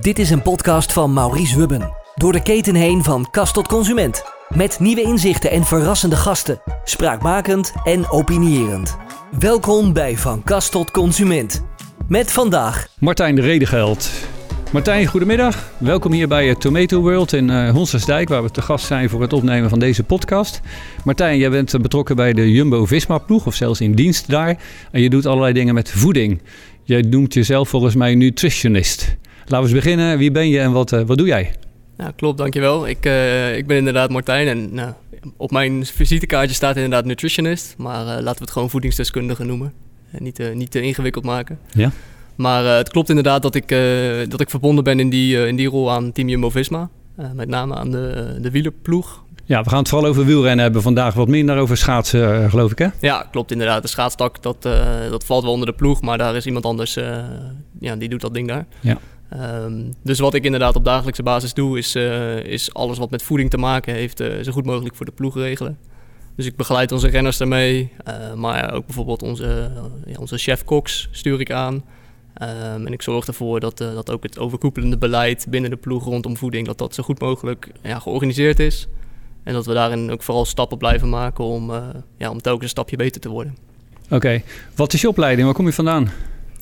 Dit is een podcast van Maurice Wubben. Door de keten heen van kast tot consument. Met nieuwe inzichten en verrassende gasten. Spraakmakend en opinierend. Welkom bij Van Kast tot Consument. Met vandaag Martijn de Redegeld. Martijn, goedemiddag. Welkom hier bij het Tomato World in uh, Honsersdijk, waar we te gast zijn voor het opnemen van deze podcast. Martijn, jij bent betrokken bij de Jumbo-Visma-ploeg, of zelfs in dienst daar. En je doet allerlei dingen met voeding. Jij noemt jezelf volgens mij nutritionist. Laten we eens beginnen. Wie ben je en wat, uh, wat doe jij? Ja, klopt, dankjewel. Ik, uh, ik ben inderdaad Martijn en nou, op mijn visitekaartje staat inderdaad nutritionist. Maar uh, laten we het gewoon voedingsdeskundige noemen. En niet, niet te ingewikkeld maken. Ja. Maar het klopt inderdaad dat ik, dat ik verbonden ben in die, in die rol aan Team Jumbo-Visma. met name aan de, de wielerploeg. Ja, we gaan het vooral over wielrennen hebben vandaag. Wat minder over schaatsen, geloof ik, hè? Ja, klopt inderdaad. De schaatstak, dat, dat valt wel onder de ploeg. Maar daar is iemand anders, ja, die doet dat ding daar. Ja. Um, dus wat ik inderdaad op dagelijkse basis doe, is, uh, is alles wat met voeding te maken heeft, uh, zo goed mogelijk voor de ploeg regelen. Dus ik begeleid onze renners daarmee, uh, maar ook bijvoorbeeld onze, ja, onze chef-koks stuur ik aan. Um, en ik zorg ervoor dat, dat ook het overkoepelende beleid binnen de ploeg rondom voeding, dat dat zo goed mogelijk ja, georganiseerd is. En dat we daarin ook vooral stappen blijven maken om, ja, om telkens een stapje beter te worden. Oké, wat is je opleiding? Waar kom je vandaan?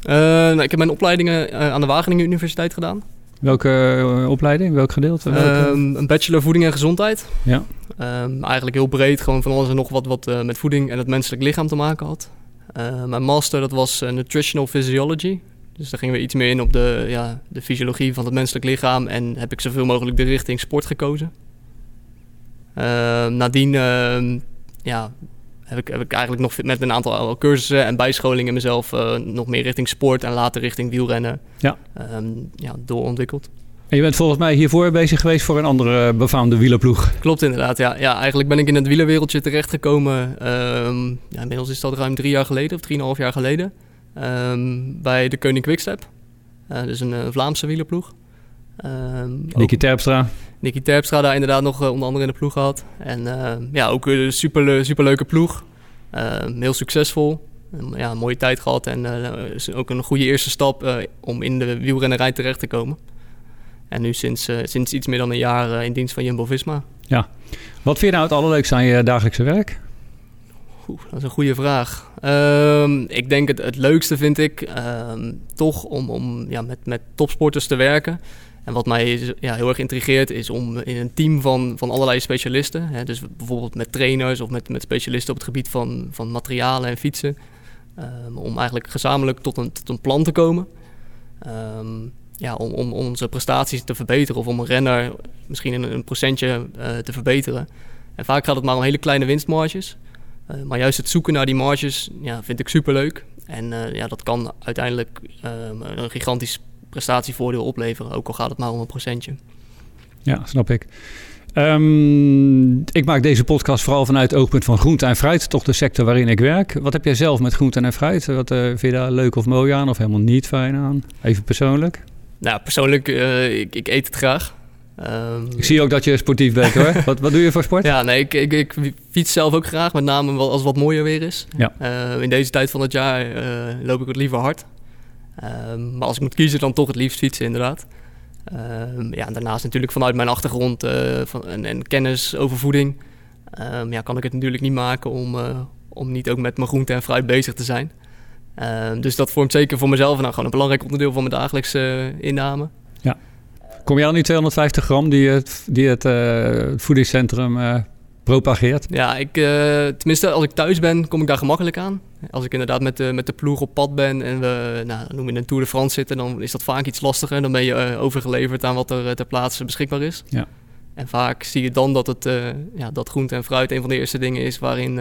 Uh, nou, ik heb mijn opleidingen uh, aan de Wageningen Universiteit gedaan. Welke uh, opleiding? Welk gedeelte? Welke? Um, een bachelor voeding en gezondheid. Ja. Um, eigenlijk heel breed, gewoon van alles en nog wat wat met voeding en het menselijk lichaam te maken had. mijn master dat was nutritional physiology. Dus daar gingen we iets meer in op de, ja, de fysiologie van het menselijk lichaam en heb ik zoveel mogelijk de richting sport gekozen. Ehm, nadien ja, heb ik, heb ik eigenlijk nog met een aantal cursussen en bijscholingen mezelf uh, nog meer richting sport en later richting wielrennen ja. Um, ja, doorontwikkeld. En je bent volgens mij hiervoor bezig geweest voor een andere befaamde wielerploeg. Klopt inderdaad, ja. ja. Eigenlijk ben ik in het wielerwereldje terechtgekomen. Um, ja, inmiddels is dat ruim drie jaar geleden of drieënhalf jaar geleden. Um, bij de Koning Quickstep. Uh, dus een uh, Vlaamse wielerploeg. Um, Nicky Terpstra. Nicky Terpstra daar inderdaad nog uh, onder andere in de ploeg gehad. En uh, ja, ook een super, super leuke ploeg. Uh, heel succesvol. Ja, een mooie tijd gehad en is ook een goede eerste stap om in de wielrennerij terecht te komen. En nu sinds, sinds iets meer dan een jaar in dienst van Jumbo-Visma. Ja. Wat vind je nou het allerleukste aan je dagelijkse werk? Oeh, dat is een goede vraag. Um, ik denk het, het leukste vind ik um, toch om, om ja, met, met topsporters te werken. En wat mij ja, heel erg intrigeert is om in een team van, van allerlei specialisten, hè, dus bijvoorbeeld met trainers of met, met specialisten op het gebied van, van materialen en fietsen, um, om eigenlijk gezamenlijk tot een, tot een plan te komen. Um, ja, om, om onze prestaties te verbeteren of om een renner misschien een, procentje uh, te verbeteren. En vaak gaat het maar om hele kleine winstmarges. Uh, maar juist het zoeken naar die marges ja, vind ik superleuk. En uh, ja, dat kan uiteindelijk een gigantisch prestatievoordeel opleveren, ook al gaat het maar om een procentje. Ja, snap ik. Um, ik maak deze podcast vooral vanuit het oogpunt van groente en fruit, toch de sector waarin ik werk. Wat heb jij zelf met groente en fruit? Wat uh, vind je daar leuk of mooi aan of helemaal niet fijn aan? Even persoonlijk. Nou, persoonlijk, uh, ik, ik, eet het graag. Um, ik zie ook dat je sportief bent hoor. wat, wat doe je voor sport? Ja, nee, ik, ik, ik, fiets zelf ook graag, met name als het wat mooier weer is. Ja. Uh, in deze tijd van het jaar loop ik het liever hard. Um, maar als ik moet kiezen, dan toch het liefst fietsen, inderdaad. Um, ja, daarnaast natuurlijk vanuit mijn achtergrond uh, van, en, en, kennis over voeding... Um, ja, kan ik het natuurlijk niet maken om, uh, om niet ook met mijn groente en fruit bezig te zijn. dus dat vormt zeker voor mezelf nou, gewoon een belangrijk onderdeel van mijn dagelijkse uh, inname. Ja. Kom je aan die 250 gram die het, die het voedingscentrum propageert? Ja, ik, uh, tenminste als ik thuis ben, kom ik daar gemakkelijk aan. Als ik inderdaad met de, met de ploeg op pad ben en we nou, noem je een Tour de France zitten, dan is dat vaak iets lastiger. Dan ben je uh, overgeleverd aan wat er ter plaatse beschikbaar is. Ja. En vaak zie je dan dat, het, uh, ja, dat groente en fruit een van de eerste dingen is waarin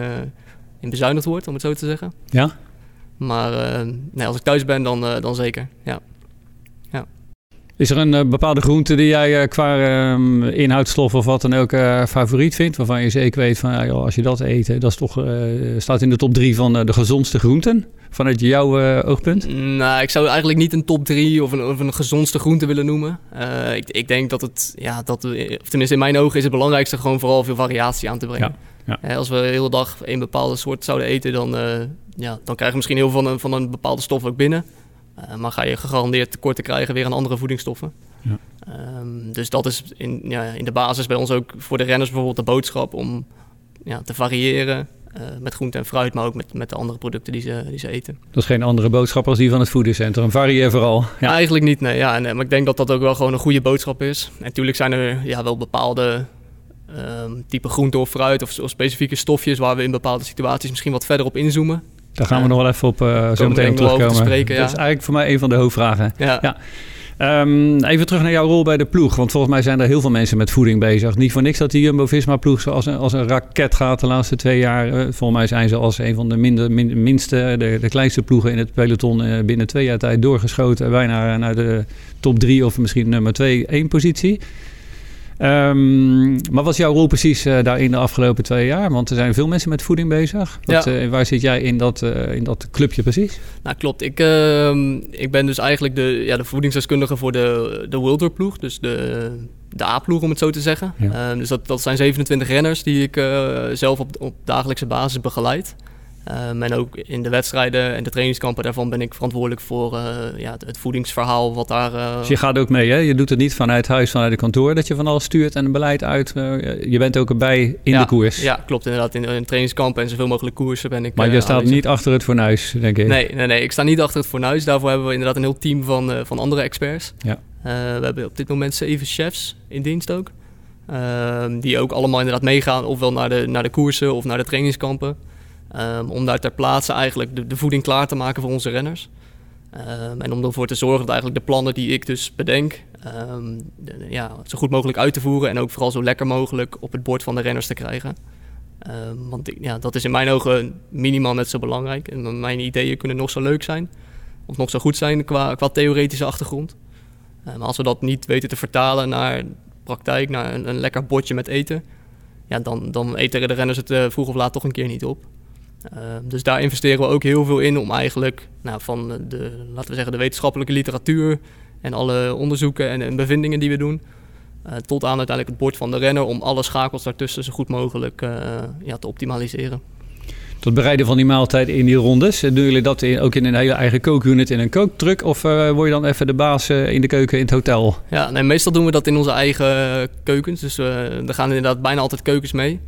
in bezuinigd wordt, om het zo te zeggen. Ja. Maar nee, als ik thuis ben, dan, dan zeker. Ja. Is er een uh, bepaalde groente die jij uh, qua uh, inhoudstof of wat dan ook uh, favoriet vindt? Waarvan je zeker weet van joh, als je dat eet, dat is toch, staat in de top drie van de gezondste groenten? Vanuit jouw oogpunt? Nou, ik zou eigenlijk niet een top drie of een, of een gezondste groente willen noemen. ik, ik, denk dat het, ja, dat, of tenminste in mijn ogen is het belangrijkste gewoon vooral veel variatie aan te brengen. Ja, ja. als we de hele dag een bepaalde soort zouden eten, dan, ja, dan krijgen we misschien heel veel van een, van een bepaalde stof ook binnen. Maar ga je gegarandeerd tekorten krijgen weer aan andere voedingsstoffen. Ja. Ehm, dus dat is in, ja, in de basis bij ons ook voor de renners bijvoorbeeld de boodschap om ja, te variëren. Uh, met groente en fruit, maar ook met, met de andere producten die ze, die ze eten. Dat is geen andere boodschap als die van het voedingscentrum. Varieer vooral. Ja. Eigenlijk niet, nee. Ja, nee. Maar ik denk dat dat ook wel gewoon een goede boodschap is. En natuurlijk zijn er ja, wel bepaalde um, type groente of fruit of, of, specifieke stofjes waar we in bepaalde situaties misschien wat verder op inzoomen. Daar gaan we nog wel even op uh, zo meteen terugkomen. Spreken. Dat is eigenlijk voor mij een van de hoofdvragen. ja. Um, even terug naar jouw rol bij de ploeg. Want volgens mij zijn er heel veel mensen met voeding bezig. Niet voor niks dat die Jumbo-Visma-ploeg als een, als een raket gaat de laatste twee jaar. Uh, volgens mij zijn ze als een van de minder, minste, de, de, kleinste ploegen in het peloton uh, binnen twee jaar tijd doorgeschoten. Bijna naar de top drie of misschien nummer twee, één positie. Um, maar wat is jouw rol precies uh, daar in de afgelopen twee jaar? Want er zijn veel mensen met voeding bezig. Wat, ja. uh, waar zit jij in dat, uh, in dat clubje precies? Nou, klopt. Ik, ehm, ik ben dus eigenlijk de, ja, de voedingsdeskundige voor de, de Tour ploeg. Dus de, de A-ploeg, om het zo te zeggen. Ja. Um, dus dat, dat zijn 27 renners die ik zelf op, op dagelijkse basis begeleid. Um, en ook in de wedstrijden en de trainingskampen daarvan ben ik verantwoordelijk voor uh, ja, het, voedingsverhaal wat daar... Uh... Dus je gaat ook mee, hè? Je doet het niet vanuit huis, vanuit het kantoor dat je van alles stuurt en een beleid uit. Uh, je bent ook erbij in ja, de koers. Ja, klopt inderdaad. In, in trainingskampen en zoveel mogelijk koersen ben ik Maar je staat niet achter het fornuis, denk ik? Nee, nee, nee, ik sta niet achter het fornuis. Daarvoor hebben we inderdaad een heel team van, van andere experts. Ja. we hebben op dit moment zeven chefs in dienst ook. Ehm, die ook allemaal inderdaad meegaan, ofwel naar de, naar de koersen of naar de trainingskampen. Um, om daar ter plaatse eigenlijk de, de, voeding klaar te maken voor onze renners. Um, en om ervoor te zorgen dat eigenlijk de plannen die ik dus bedenk, de, ja, zo goed mogelijk uit te voeren en ook vooral zo lekker mogelijk op het bord van de renners te krijgen. want ja, dat is in mijn ogen minimaal net zo belangrijk. En mijn ideeën kunnen nog zo leuk zijn, of nog zo goed zijn qua, qua theoretische achtergrond. maar als we dat niet weten te vertalen naar praktijk, naar een, lekker bordje met eten, ja, dan, dan eten de renners het uh, vroeg of laat toch een keer niet op. Ehm, dus daar investeren we ook heel veel in om eigenlijk nou, van de, laten we zeggen, de wetenschappelijke literatuur en alle onderzoeken en, en bevindingen die we doen, uh, tot aan uiteindelijk het bord van de renner om alle schakels daartussen zo goed mogelijk uh, ja, te optimaliseren. Het bereiden van die maaltijd in die rondes, doen jullie dat in, ook in een hele eigen kookunit in een kooktruck? Of uh, word je dan even de baas in de keuken in het hotel? Ja, nee, meestal doen we dat in onze eigen keukens. Dus er gaan inderdaad bijna altijd keukens mee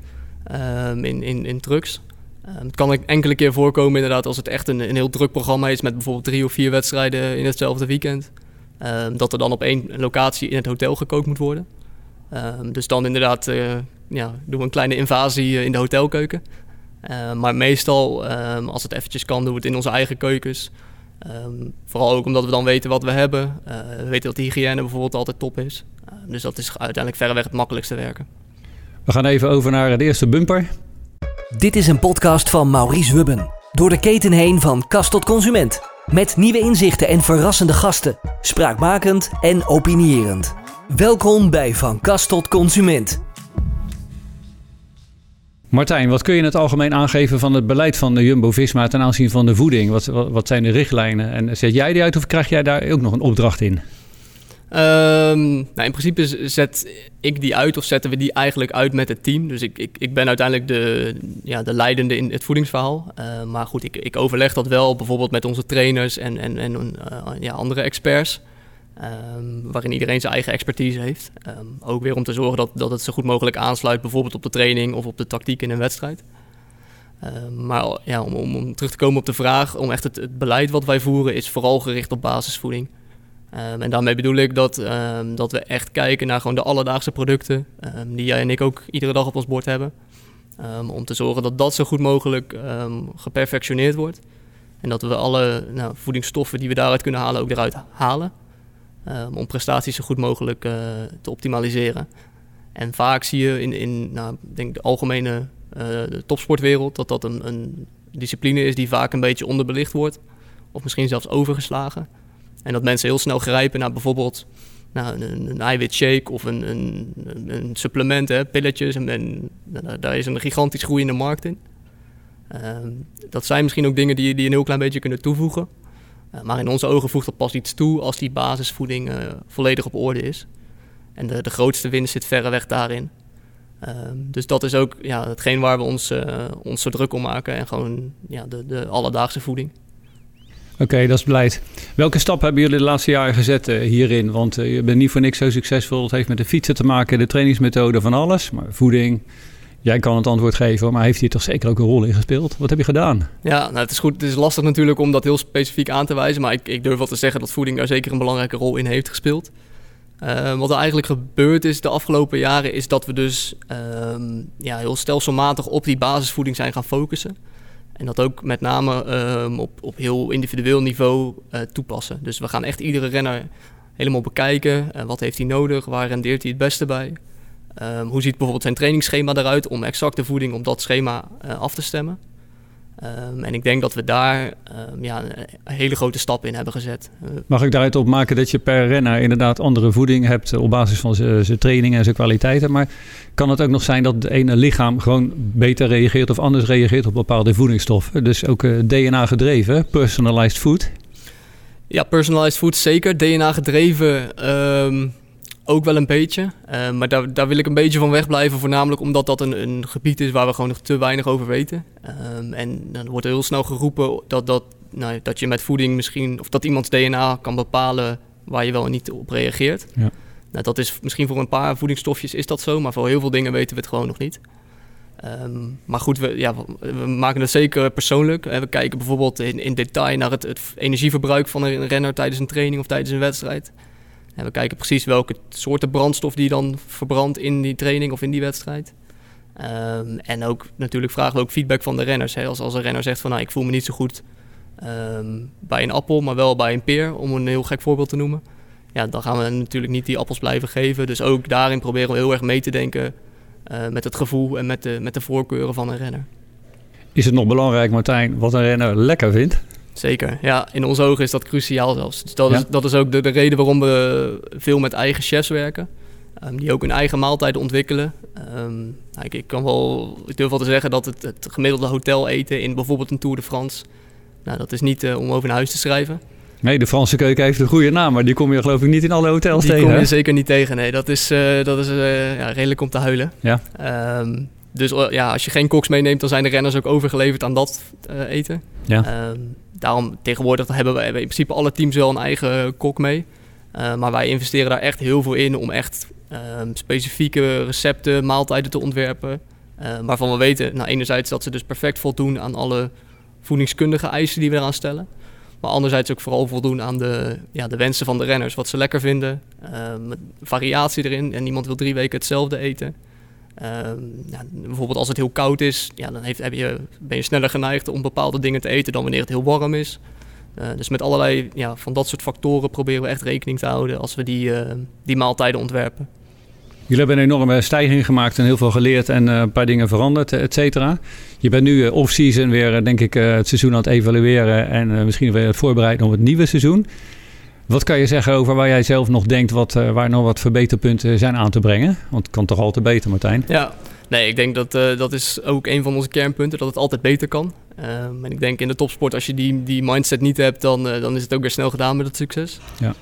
ehm, in, in, in trucks. Um, het kan enkele keer voorkomen inderdaad als het echt een, een heel druk programma is met bijvoorbeeld drie of vier wedstrijden in hetzelfde weekend. Um, dat er dan op één locatie in het hotel gekookt moet worden. Um, dus dan inderdaad uh, ja, doen we een kleine invasie uh, in de hotelkeuken. maar meestal, als het eventjes kan, doen we het in onze eigen keukens. vooral ook omdat we dan weten wat we hebben. We weten dat de hygiëne bijvoorbeeld altijd top is. dus dat is uiteindelijk verreweg het makkelijkste werken. We gaan even over naar de eerste bumper. Dit is een podcast van Maurice Wubben. Door de keten heen van kast tot consument. Met nieuwe inzichten en verrassende gasten. Spraakmakend en opinierend. Welkom bij Van Kast tot Consument. Martijn, wat kun je in het algemeen aangeven van het beleid van de Jumbo-Visma ten aanzien van de voeding? Wat, wat, wat zijn de richtlijnen? En zet jij die uit of krijg jij daar ook nog een opdracht in? Um, nou, in principe zet ik die uit of zetten we die eigenlijk uit met het team. Dus ik, ik, ik ben uiteindelijk de, ja, de leidende in het voedingsverhaal. Uh, maar goed, ik, ik overleg dat wel bijvoorbeeld met onze trainers en, en, en uh, ja, andere experts. Um, waarin iedereen zijn eigen expertise heeft. Ook weer om te zorgen dat, dat het zo goed mogelijk aansluit, bijvoorbeeld op de training of op de tactiek in een wedstrijd. maar ja, om, om, terug te komen op de vraag, om echt het beleid wat wij voeren, is vooral gericht op basisvoeding. Um, en daarmee bedoel ik dat, um, dat we echt kijken naar gewoon de alledaagse producten um, die jij en ik ook iedere dag op ons bord hebben. om te zorgen dat dat zo goed mogelijk geperfectioneerd wordt. En dat we alle nou, voedingsstoffen die we daaruit kunnen halen ook eruit halen. om prestaties zo goed mogelijk uh, te optimaliseren. En vaak zie je in, in nou, denk de algemene de topsportwereld dat dat een, een discipline is die vaak een beetje onderbelicht wordt. Of misschien zelfs overgeslagen. En dat mensen heel snel grijpen naar bijvoorbeeld nou, een, een eiwitshake of een, een, een supplement, hè, pilletjes. En, en, daar is een gigantisch groeiende markt in. Uh, dat zijn misschien ook dingen die, die een heel klein beetje kunnen toevoegen. Uh, maar in onze ogen voegt dat pas iets toe als die basisvoeding uh, volledig op orde is. En de, de grootste winst zit verreweg daarin. Ehm, dus dat is ook ja, hetgeen waar we ons, uh, ons zo druk om maken. En gewoon ja, de, de alledaagse voeding. Oké, dat is beleid. Welke stap hebben jullie de laatste jaren gezet uh, hierin? Want uh, je bent niet voor niks zo succesvol. Het heeft met de fietsen te maken, de trainingsmethode, van alles. Maar voeding, jij kan het antwoord geven, maar heeft hier toch zeker ook een rol in gespeeld? Wat heb je gedaan? Ja, nou, het is goed. Het is lastig natuurlijk om dat heel specifiek aan te wijzen. Maar ik, ik durf wel te zeggen dat voeding daar zeker een belangrijke rol in heeft gespeeld. Uh, wat er eigenlijk gebeurd is de afgelopen jaren, is dat we dus uh, ja, heel stelselmatig op die basisvoeding zijn gaan focussen. En dat ook met name um, op, op heel individueel niveau uh, toepassen. Dus we gaan echt iedere renner helemaal bekijken. Uh, wat heeft hij nodig? Waar rendeert hij het beste bij? Um, hoe ziet bijvoorbeeld zijn trainingsschema eruit om exact de voeding op dat schema uh, af te stemmen? Um, en ik denk dat we daar um, ja, een hele grote stap in hebben gezet. Mag ik daaruit opmaken dat je per renner inderdaad andere voeding hebt op basis van zijn training en zijn kwaliteiten. Maar kan het ook nog zijn dat het ene lichaam gewoon beter reageert of anders reageert op bepaalde voedingsstoffen? Dus ook uh, DNA gedreven, personalized food? Ja, personalized food zeker. DNA gedreven ook wel een beetje. Uh, maar daar, daar wil ik een beetje van wegblijven. Voornamelijk omdat dat een, een gebied is waar we gewoon nog te weinig over weten. Um, en dan wordt er heel snel geroepen dat, dat, nou, dat je met voeding misschien... of dat iemands DNA kan bepalen waar je wel en niet op reageert. Ja. Nou, dat is misschien voor een paar voedingsstofjes is dat zo. Maar voor heel veel dingen weten we het gewoon nog niet. Um, maar goed, we, ja, we maken het zeker persoonlijk. We kijken bijvoorbeeld in, in detail naar het, het energieverbruik van een renner tijdens een training of tijdens een wedstrijd. En we kijken precies welke soorten brandstof die dan verbrandt in die training of in die wedstrijd. Um, en ook natuurlijk vragen we ook feedback van de renners. Hè. Als, als een renner zegt van nou, ik voel me niet zo goed um, bij een appel, maar wel bij een peer, om een heel gek voorbeeld te noemen. Ja, dan gaan we natuurlijk niet die appels blijven geven. Dus ook daarin proberen we heel erg mee te denken uh, met het gevoel en met de, met de voorkeuren van een renner. Is het nog belangrijk, Martijn, wat een renner lekker vindt? Zeker, ja. In onze ogen is dat cruciaal zelfs. Dus dat, is, dat is ook de, de, reden waarom we veel met eigen chefs werken. Um, die ook hun eigen maaltijden ontwikkelen. Um, nou, ik, ik, kan wel, ik durf wel te zeggen dat het, het gemiddelde hotel eten in bijvoorbeeld een Tour de France... Nou, dat is niet uh, om over naar huis te schrijven. Nee, de Franse keuken heeft een goede naam, maar die kom je geloof ik niet in alle hotels die tegen. Die kom je zeker niet tegen, nee. Dat is, uh, dat is uh, ja, redelijk om te huilen. Ja. Um, dus ja, als je geen koks meeneemt, dan zijn de renners ook overgeleverd aan dat eten. Ja. Um, daarom tegenwoordig hebben we in principe alle teams wel een eigen kok mee. Uh, maar wij investeren daar echt heel veel in om echt uh, specifieke recepten, maaltijden te ontwerpen. Uh, waarvan we weten, nou, enerzijds dat ze dus perfect voldoen aan alle voedingskundige eisen die we eraan stellen. Maar anderzijds ook vooral voldoen aan de, ja, de wensen van de renners. Wat ze lekker vinden, met variatie erin. En niemand wil drie weken hetzelfde eten. Um, ja, bijvoorbeeld als het heel koud is, ja, dan heeft, heb je, ben je sneller geneigd om bepaalde dingen te eten dan wanneer het heel warm is. Uh, dus met allerlei ja, van dat soort factoren proberen we echt rekening te houden als we die, uh, die maaltijden ontwerpen. Jullie hebben een enorme stijging gemaakt en heel veel geleerd en uh, een paar dingen veranderd, et cetera. Je bent nu off-season weer, denk ik, het seizoen aan het evalueren en misschien weer het voorbereiden op het nieuwe seizoen. Wat kan je zeggen over waar jij zelf nog denkt wat, uh, waar nog wat verbeterpunten zijn aan te brengen? Want het kan toch altijd beter, Martijn? Ja, nee, ik denk dat uh, dat is ook een van onze kernpunten, dat het altijd beter kan. Um, en ik denk in de topsport, als je die, die mindset niet hebt, dan, uh, dan is het ook weer snel gedaan met het succes. Ja.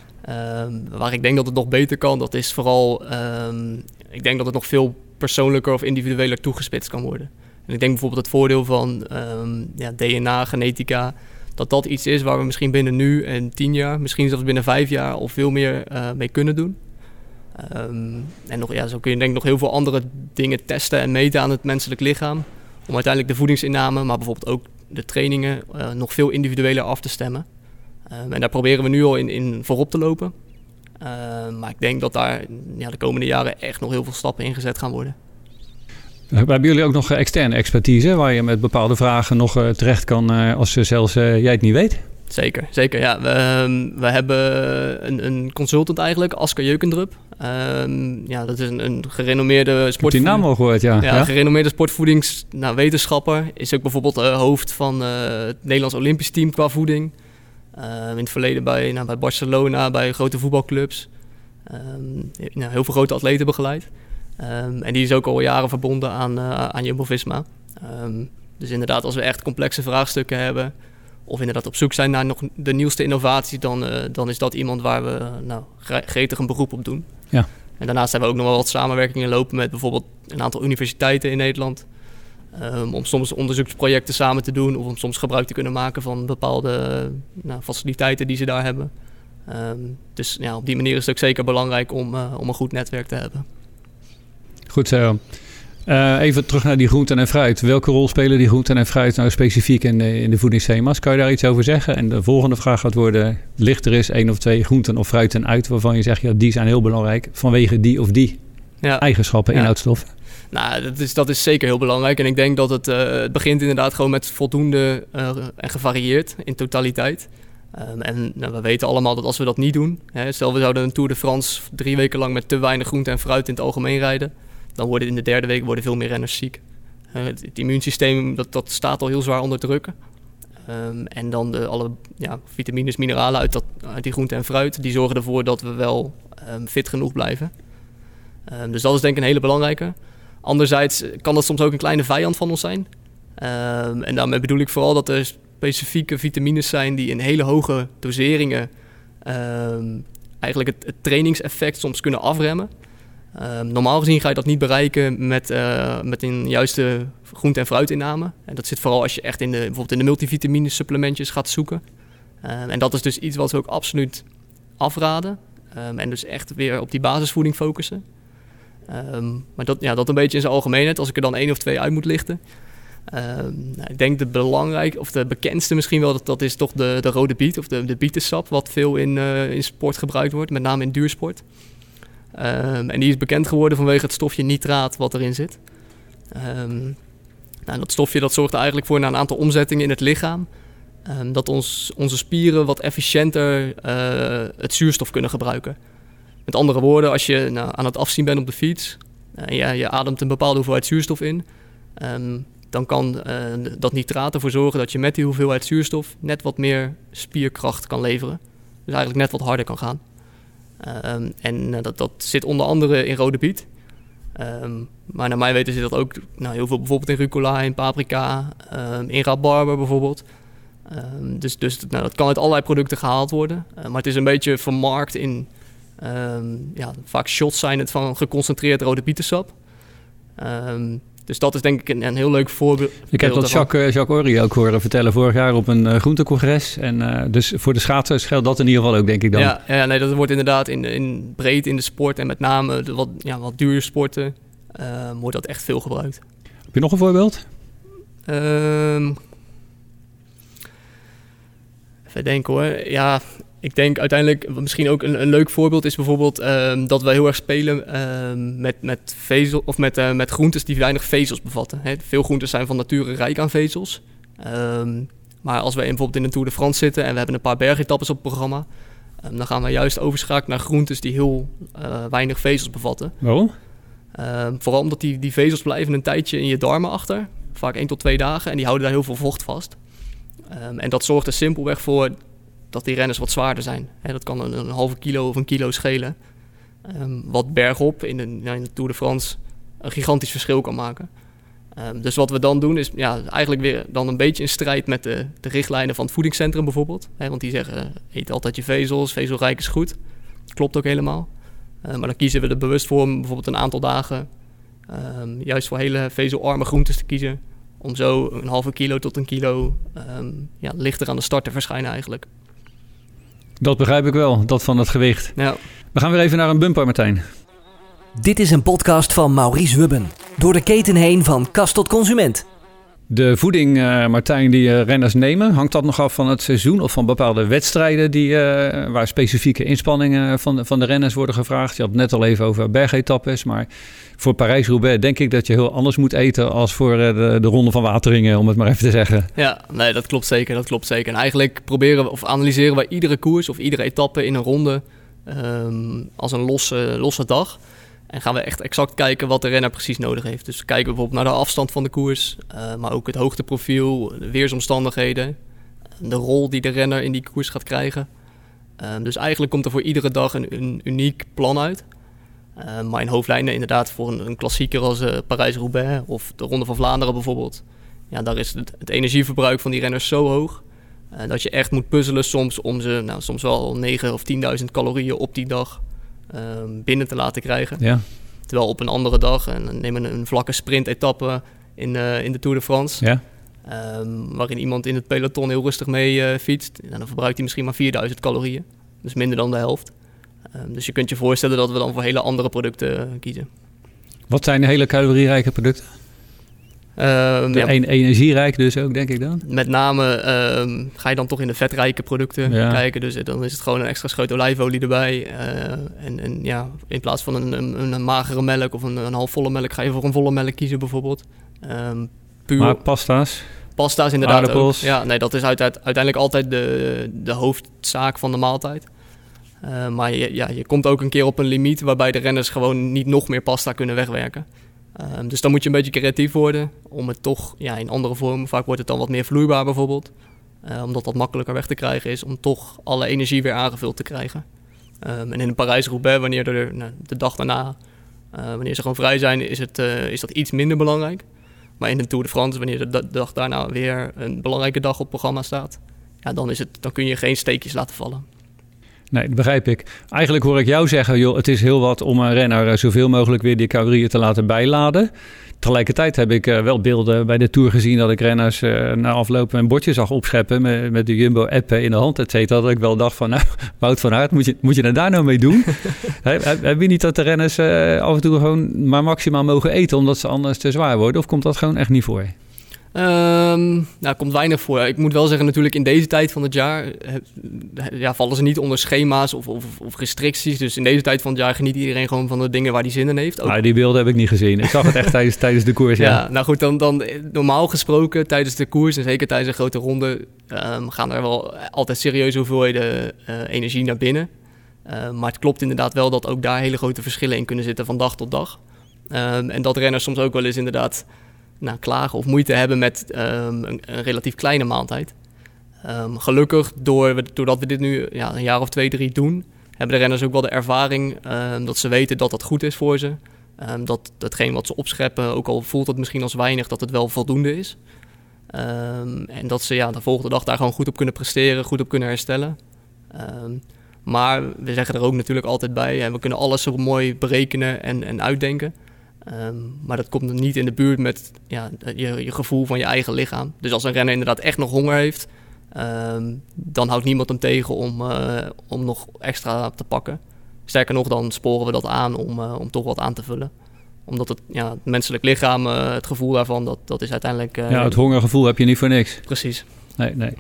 Um, waar ik denk dat het nog beter kan, dat is vooral, um, ik denk dat het nog veel persoonlijker of individueler toegespitst kan worden. En ik denk bijvoorbeeld het voordeel van ja, DNA, genetica, dat dat iets is waar we misschien binnen nu en tien jaar, misschien zelfs binnen vijf jaar al veel meer uh, mee kunnen doen. Um, en nog, ja, zo kun je denk ik nog heel veel andere dingen testen en meten aan het menselijk lichaam. Om uiteindelijk de voedingsinname, maar bijvoorbeeld ook de trainingen uh, nog veel individueler af te stemmen. Um, en daar proberen we nu al in, in voorop te lopen. Uh, maar ik denk dat daar ja, de komende jaren echt nog heel veel stappen in gezet gaan worden. Hebben jullie ook nog externe expertise waar je met bepaalde vragen nog uh, terecht kan uh, als zelfs uh, jij het niet weet? Zeker, zeker. Ja. We, um, we hebben een, een, consultant eigenlijk, Asker Jeukendrup. Um, ja, dat is een, een gerenommeerde sport. die naam al gehoord, ja. Ja, ja? gerenommeerde sportvoedingswetenschapper. Nou, is ook bijvoorbeeld hoofd van het Nederlands Olympisch team qua voeding. in het verleden bij, nou, bij Barcelona, bij grote voetbalclubs. Um, nou, heel veel grote atleten begeleid. Um, en die is ook al jaren verbonden aan, uh, aan Jumbo-Visma. Um, dus inderdaad, als we echt complexe vraagstukken hebben... of inderdaad op zoek zijn naar nog de nieuwste innovatie... dan, uh, dan is dat iemand waar we nou, gretig een beroep op doen. Ja. En daarnaast hebben we ook nog wel wat samenwerkingen lopen... met bijvoorbeeld een aantal universiteiten in Nederland. Ehm, om soms onderzoeksprojecten samen te doen of om soms gebruik te kunnen maken van bepaalde nou, faciliteiten die ze daar hebben. Ehm, dus ja, op die manier is het ook zeker belangrijk om, uh, om een goed netwerk te hebben. Goed zo. Uh, even terug naar die groenten en fruit. Welke rol spelen die groenten en fruit nou specifiek in de, in de voedingsthema's? Kan je daar iets over zeggen? En de volgende vraag gaat worden: ligt er eens één of twee groenten of fruiten uit waarvan je zegt, ja, die zijn heel belangrijk vanwege die of die ja. eigenschappen, inhoudstoffen? Nou, dat is, dat is zeker heel belangrijk. En ik denk dat het, uh, het begint inderdaad gewoon met voldoende uh, en gevarieerd in totaliteit. Um, en nou, we weten allemaal dat als we dat niet doen, hè, stel we zouden een Tour de France drie weken lang met te weinig groente en fruit in het algemeen rijden, dan worden in de derde week worden veel meer renners ziek. Uh, het, immuunsysteem dat, dat staat al heel zwaar onder druk. Um, en dan de, alle ja, vitamines, mineralen uit, dat, uit die groente en fruit, die zorgen ervoor dat we wel um, fit genoeg blijven. dus dat is denk ik een hele belangrijke. Anderzijds kan dat soms ook een kleine vijand van ons zijn. en daarmee bedoel ik vooral dat er specifieke vitamines zijn die in hele hoge doseringen eigenlijk het, het, trainingseffect soms kunnen afremmen. Um, normaal gezien ga je dat niet bereiken met, uh, met een juiste groente- en fruitinname. En dat zit vooral als je echt in de, bijvoorbeeld in de multivitamine supplementjes gaat zoeken. Um, en dat is dus iets wat we ook absoluut afraden. en dus echt weer op die basisvoeding focussen. maar dat, ja, dat een beetje in zijn algemeenheid. Als ik er dan één of twee uit moet lichten. Ehm, nou, ik denk de belangrijke, of de bekendste misschien wel, dat, dat is toch de, de rode biet of de, de bietensap, wat veel in, uh, in sport gebruikt wordt, met name in duursport. Um, en die is bekend geworden vanwege het stofje nitraat wat erin zit. Um, nou, dat stofje dat zorgt eigenlijk voor een aantal omzettingen in het lichaam. dat ons, onze spieren wat efficiënter uh, het zuurstof kunnen gebruiken. Met andere woorden, als je nou, aan het afzien bent op de fiets en uh, je, ademt een bepaalde hoeveelheid zuurstof in, dan kan uh, dat nitraat ervoor zorgen dat je met die hoeveelheid zuurstof net wat meer spierkracht kan leveren. Dus eigenlijk net wat harder kan gaan. Um, en uh, dat, dat zit onder andere in rode biet. Um, maar naar mij weten zit dat ook nou, heel veel bijvoorbeeld in rucola, in paprika, um, in rabarber bijvoorbeeld. dus dus nou, dat kan uit allerlei producten gehaald worden. Uh, maar het is een beetje vermarkt in, ja, vaak shots zijn het van geconcentreerd rode bietensap. Dus dat is denk ik een, een heel leuk voorbeeld. Ik heb dat Jacques, eh, Jacques Ory ook horen vertellen vorig jaar op een uh, groentecongres. En uh, dus voor de schaatsers geldt dat in ieder geval ook, denk ik dan. Ja, ja nee, dat wordt inderdaad in, in breed in de sport en met name de wat, ja, wat duur sporten uh, wordt dat echt veel gebruikt. Heb je nog een voorbeeld? Um, even denken hoor. Ja, ik denk uiteindelijk, misschien ook een, een leuk voorbeeld is bijvoorbeeld um, dat we heel erg spelen um, met, met, vezel, of met, uh, met groentes die weinig vezels bevatten. Hè. Veel groentes zijn van nature rijk aan vezels. Um, maar als we bijvoorbeeld in de Tour de France zitten en we hebben een paar bergetappes op het programma, dan gaan we juist overschakelen naar groentes die heel uh, weinig vezels bevatten. Waarom? vooral omdat die, die vezels blijven een tijdje in je darmen achter, vaak 1 tot 2 dagen, en die houden daar heel veel vocht vast. en dat zorgt er simpelweg voor dat die renners wat zwaarder zijn. Hè, dat kan een, een, halve kilo of een kilo schelen. Um, wat bergop in de, in de Tour de France een gigantisch verschil kan maken. Um, dus wat we dan doen is ja, eigenlijk weer dan een beetje in strijd met de, de richtlijnen van het voedingscentrum bijvoorbeeld. Want die zeggen, eet altijd je vezels, vezelrijk is goed. Klopt ook helemaal. Uh, maar dan kiezen we er bewust voor om bijvoorbeeld een aantal dagen juist voor hele vezelarme groentes te kiezen. Om zo een halve kilo tot een kilo ja, lichter aan de start te verschijnen eigenlijk. Dat begrijp ik wel, dat van het gewicht. Ja. We gaan weer even naar een bumper, Martijn. Dit is een podcast van Maurice Wubben. Door de keten heen van kast tot consument. De voeding, uh, Martijn, die uh, renners nemen, hangt dat nog af van het seizoen of van bepaalde wedstrijden die, uh, waar specifieke inspanningen van, van de renners worden gevraagd? Je had het net al even over bergetappes, maar voor Parijs-Roubaix denk ik dat je heel anders moet eten als voor de, de Ronde van Wateringen, om het maar even te zeggen. Ja, nee, dat klopt zeker, dat klopt zeker. En eigenlijk proberen of analyseren we iedere koers of iedere etappe in een ronde um, als een losse, losse dag. En gaan we echt exact kijken wat de renner precies nodig heeft. Dus we kijken bijvoorbeeld naar de afstand van de koers, uh, maar ook het hoogteprofiel, de weersomstandigheden, de rol die de renner in die koers gaat krijgen. Uh, dus eigenlijk komt er voor iedere dag een, uniek plan uit. Uh, maar in hoofdlijnen inderdaad voor een, klassieker als Parijs-Roubaix of de Ronde van Vlaanderen bijvoorbeeld. Ja, daar is het, energieverbruik van die renners zo hoog dat je echt moet puzzelen soms om ze nou, soms wel 9 of 10.000 calorieën op die dag binnen te laten krijgen. Ja. Terwijl op een andere dag, en neem een, een vlakke sprint-etappe, in, in de Tour de France. Ja. Ehm, waarin iemand in het peloton heel rustig mee fietst. En dan verbruikt hij misschien maar 4000 calorieën. Dus minder dan de helft. Ehm, dus je kunt je voorstellen dat we dan voor hele andere producten kiezen. Wat zijn de hele calorierijke producten? Um, ja, energierijk dus ook, denk ik dan? Met name um, ga je dan toch in de vetrijke producten kijken. Dus dan is het gewoon een extra scheut olijfolie erbij. Uh, en, en ja, in plaats van een, een, een magere melk of een, een halfvolle melk... ga je voor een volle melk kiezen bijvoorbeeld. Um, puur... Maar pasta's? Pasta's inderdaad ook. Ja, nee, dat is uit, uiteindelijk altijd de, de hoofdzaak van de maaltijd. Uh, maar je, ja, je komt ook een keer op een limiet... waarbij de renners gewoon niet nog meer pasta kunnen wegwerken. Ehm, dus dan moet je een beetje creatief worden om het toch ja, in andere vormen, vaak wordt het dan wat meer vloeibaar bijvoorbeeld, uh, omdat dat makkelijker weg te krijgen is, om toch alle energie weer aangevuld te krijgen. Um, en in Parijs-Roubaix, wanneer er nou, de dag daarna, uh, wanneer ze gewoon vrij zijn, is, het, uh, is dat iets minder belangrijk. Maar in de Tour de France, wanneer de dag daarna weer een belangrijke dag op programma staat, ja, dan, is het, dan kun je geen steekjes laten vallen. Nee, dat begrijp ik. Eigenlijk hoor ik jou zeggen, joh, het is heel wat om een renner eh, zoveel mogelijk weer die calorieën te laten bijladen. Tegelijkertijd heb ik uh, wel beelden bij de Tour gezien dat ik renners uh, na aflopen een bordje zag opscheppen met, met de Jumbo-app in de hand, et cetera. Dat ik wel dacht van, nou, Wout van Aert, moet je, moet je er daar nou mee doen? heb, heb je niet dat de renners uh, af en toe gewoon maar maximaal mogen eten omdat ze anders te zwaar worden? Of komt dat gewoon echt niet voor? Um, nou, komt weinig voor. Ik moet wel zeggen, natuurlijk in deze tijd van het jaar eh, ja, vallen ze niet onder schema's of, of, of, restricties. Dus in deze tijd van het jaar geniet iedereen gewoon van de dingen waar hij zin in heeft. Ook... Nou, die beelden heb ik niet gezien. Ik zag het echt tijdens, tijdens de koers, ja. ja. Nou goed, dan, dan normaal gesproken tijdens de koers en zeker tijdens een grote ronde... Um, gaan er wel altijd serieuze hoeveelheden uh, energie naar binnen. Uh, maar het klopt inderdaad wel dat ook daar hele grote verschillen in kunnen zitten van dag tot dag. Um, en dat renners soms ook wel eens inderdaad nou, klagen of moeite hebben met um, een, relatief kleine maaltijd. Um, gelukkig, door, doordat we dit nu ja, een jaar of twee, drie doen, hebben de renners ook wel de ervaring um, dat ze weten dat dat goed is voor ze. dat datgene wat ze opscheppen, ook al voelt het misschien als weinig, dat het wel voldoende is. en dat ze ja, de volgende dag daar gewoon goed op kunnen presteren, goed op kunnen herstellen. maar we zeggen er ook natuurlijk altijd bij, hè, we kunnen alles zo mooi berekenen en, en uitdenken. Um, maar dat komt niet in de buurt met ja, je, je, gevoel van je eigen lichaam. Dus als een renner inderdaad echt nog honger heeft, um, dan houdt niemand hem tegen om, uh, om nog extra te pakken. Sterker nog, dan sporen we dat aan om, uh, om toch wat aan te vullen omdat het, ja, het menselijk lichaam, uh, het gevoel daarvan, dat, dat is uiteindelijk... ja, het hongergevoel heb je niet voor niks. Precies. Nee, nee.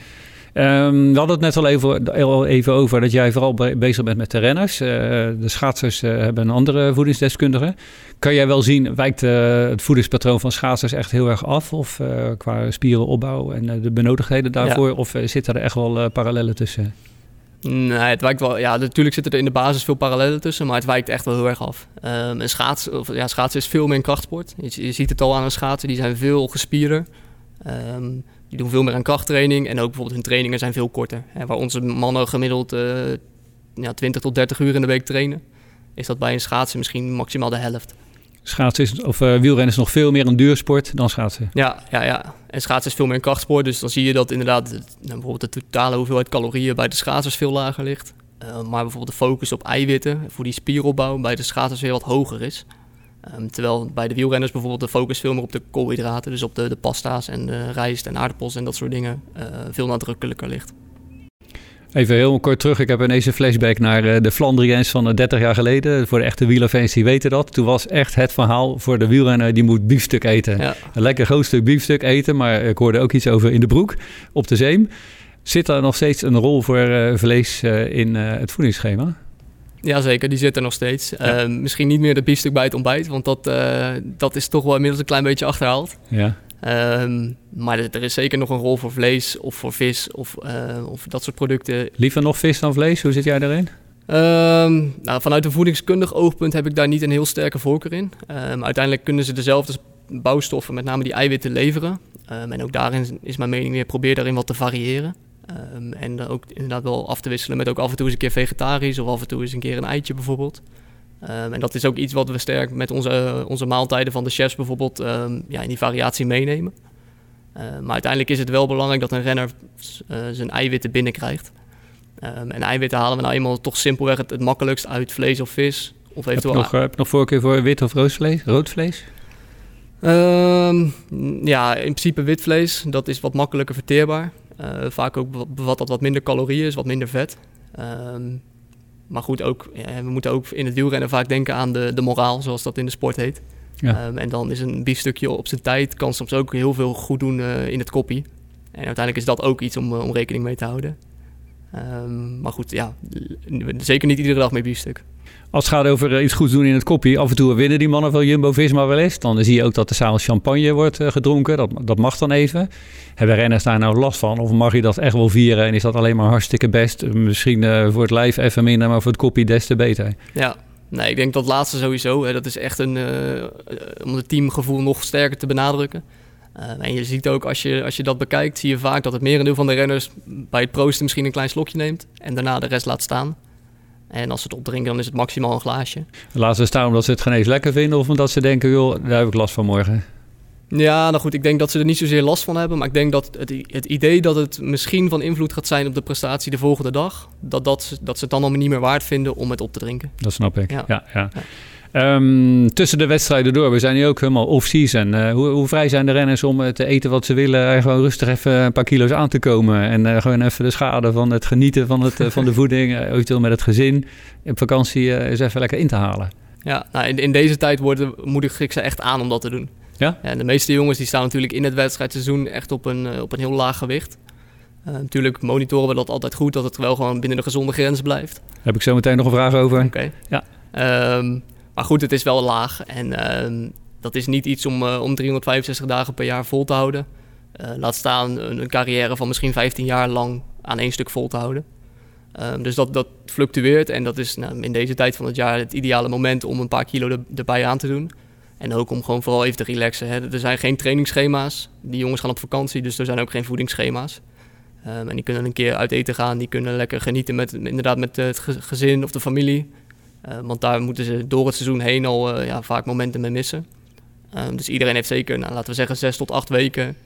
Um, we hadden het net al even, al even over dat jij vooral bezig bent met de renners. Uh, de schaatsers uh, hebben een andere voedingsdeskundige. Kan jij wel zien, wijkt uh, het voedingspatroon van schaatsers echt heel erg af? Of qua spierenopbouw en de benodigdheden daarvoor? Ja. Of zitten er echt wel parallellen tussen? Nee, het wijkt wel. Ja, natuurlijk zitten er in de basis veel parallellen tussen, maar het wijkt echt wel heel erg af. Um, en schaats, of, ja, schaatsen is veel meer een krachtsport. Je, je, ziet het al aan een schaatsen, die zijn veel gespierder. Um, die doen veel meer aan krachttraining en ook bijvoorbeeld hun trainingen zijn veel korter. Hè, waar onze mannen gemiddeld uh, ja, 20 tot 30 uur in de week trainen, is dat bij een schaatsen misschien maximaal de helft. Schaatsen is, of uh, wielrennen is nog veel meer een duursport dan schaatsen. Ja, ja, ja. En schaatsen is veel meer een krachtsport. Dus dan zie je dat inderdaad nou, bijvoorbeeld de totale hoeveelheid calorieën bij de schaatsers veel lager ligt. Uh, maar bijvoorbeeld de focus op eiwitten voor die spieropbouw bij de schaatsers weer wat hoger is. Um, terwijl bij de wielrenners bijvoorbeeld de focus veel meer op de koolhydraten, dus op de, de pasta's en de rijst en aardappels en dat soort dingen, uh, veel nadrukkelijker ligt. Even heel kort terug. Ik heb ineens een flashback naar uh, de Flandriëns van 30 jaar geleden. Voor de echte wielerfans die weten dat. Toen was echt het verhaal voor de wielrenner die moet biefstuk eten. Ja. Een lekker groot stuk biefstuk eten. Maar ik hoorde ook iets over in de broek op de zeem. Zit er nog steeds een rol voor vlees in het voedingsschema? Jazeker, die zit er nog steeds. Ja. Uh, misschien niet meer de biefstuk bij het ontbijt, want dat, uh, dat is toch wel inmiddels een klein beetje achterhaald. Ja. Um, maar er is zeker nog een rol voor vlees of voor vis of, uh, of dat soort producten. Liever nog vis dan vlees? Hoe zit jij daarin? Um, nou, vanuit een voedingskundig oogpunt heb ik daar niet een heel sterke voorkeur in. Um, uiteindelijk kunnen ze dezelfde bouwstoffen, met name die eiwitten, leveren. en ook daarin is mijn mening weer, probeer daarin wat te variëren. Um, en ook inderdaad wel af te wisselen met ook af en toe eens een keer vegetarisch of af en toe eens een keer een eitje bijvoorbeeld. Um, en dat is ook iets wat we sterk met onze, uh, onze maaltijden van de chefs bijvoorbeeld um, ja, in die variatie meenemen. Uh, maar uiteindelijk is het wel belangrijk dat een renner uh, zijn eiwitten binnenkrijgt. en eiwitten halen we nou eenmaal toch simpelweg het, het makkelijkst uit vlees of vis. Of eventueel heb, je nog, heb je nog voorkeur voor wit of rood vlees? Rood vlees? Ehm, ja, in principe wit vlees. Dat is wat makkelijker verteerbaar. Uh, vaak ook bevat dat wat minder calorieën, is wat minder vet. Ehm, maar goed, ook, ja, we moeten ook in het wielrennen vaak denken aan de, de moraal, zoals dat in de sport heet. Ja. Um, en dan is een biefstukje op zijn tijd, kan soms ook heel veel goed doen uh, in het koppie. En uiteindelijk is dat ook iets om, om rekening mee te houden. Um, maar goed, ja, zeker niet iedere dag met biefstuk. Als het gaat over iets goeds doen in het koppie, af en toe winnen die mannen van Jumbo-Visma wel eens. Dan zie je ook dat er s'avonds champagne wordt uh, gedronken. Dat, dat mag dan even. Hebben renners daar nou last van? Of mag je dat echt wel vieren en is dat alleen maar hartstikke best? Misschien uh, voor het lijf even minder, maar voor het koppie des te beter. Ja, nee, ik denk dat laatste sowieso. Hè, dat is echt een, uh, om het teamgevoel nog sterker te benadrukken. Uh, en je ziet ook, als je, als je dat bekijkt, zie je vaak dat het merendeel van de renners bij het proosten misschien een klein slokje neemt en daarna de rest laat staan. En als ze het opdrinken, dan is het maximaal een glaasje. Laten ze staan omdat ze het geen eens lekker vinden of omdat ze denken, joh, daar heb ik last van morgen. Ja, nou goed, ik denk dat ze er niet zozeer last van hebben. Maar ik denk dat het, het idee dat het misschien van invloed gaat zijn op de prestatie de volgende dag, dat, dat, dat ze het dan allemaal niet meer waard vinden om het op te drinken. Dat snap ik. ja. ja. ja. Um, tussen de wedstrijden door, we zijn nu ook helemaal off-season. Uh, hoe, hoe, vrij zijn de renners om te eten wat ze willen en gewoon rustig even een paar kilo's aan te komen. En uh, gewoon even de schade van het genieten van, het, van de voeding, eventueel met het gezin, op vakantie eens even lekker in te halen. Ja, nou in, in deze tijd worden, moedig ik ze echt aan om dat te doen. Ja? ja de meeste jongens die staan natuurlijk in het wedstrijdseizoen echt op een, op een heel laag gewicht. natuurlijk monitoren we dat altijd goed, dat het wel gewoon binnen de gezonde grens blijft. Heb ik zo meteen nog een vraag over. Oké. Ja. Um, maar goed, het is wel laag. En uh, dat is niet iets om, uh, om 365 dagen per jaar vol te houden. Uh, laat staan een, een, carrière van misschien 15 jaar lang aan één stuk vol te houden. Ehm, dus dat, dat fluctueert en dat is nou, in deze tijd van het jaar het ideale moment om een paar kilo er, erbij aan te doen. En ook om gewoon vooral even te relaxen. Hè. Er zijn geen trainingsschema's. Die jongens gaan op vakantie, dus er zijn ook geen voedingsschema's. Um, en die kunnen een keer uit eten gaan. Die kunnen lekker genieten met, inderdaad met het gezin of de familie. Uh, want daar moeten ze door het seizoen heen al uh, ja, vaak momenten mee missen. Uh, dus iedereen heeft zeker, nou, laten we zeggen, zes tot acht weken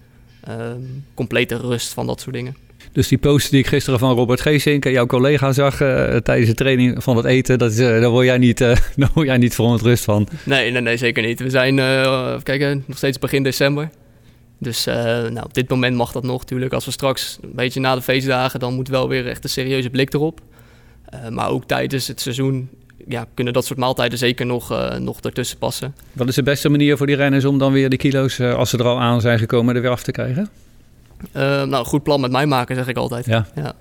ehm, complete rust van dat soort dingen. Dus die post die ik gisteren van Robert Geesink, jouw collega, zag tijdens de training van het eten, dat is, daar, word jij niet, daar word jij niet verontrust van? Nee, nee, nee zeker niet. We zijn, kijken, nog steeds begin december. Dus nou, op dit moment mag dat nog natuurlijk. Als we straks een beetje na de feestdagen, dan moet wel weer echt een serieuze blik erop. maar ook tijdens het seizoen ja, kunnen dat soort maaltijden zeker nog, uh, nog ertussen passen. Wat is de beste manier voor die renners om dan weer de kilo's, uh, als ze er al aan zijn gekomen, er weer af te krijgen? Uh, nou, goed plan met mij maken, zeg ik altijd. Ja. ja.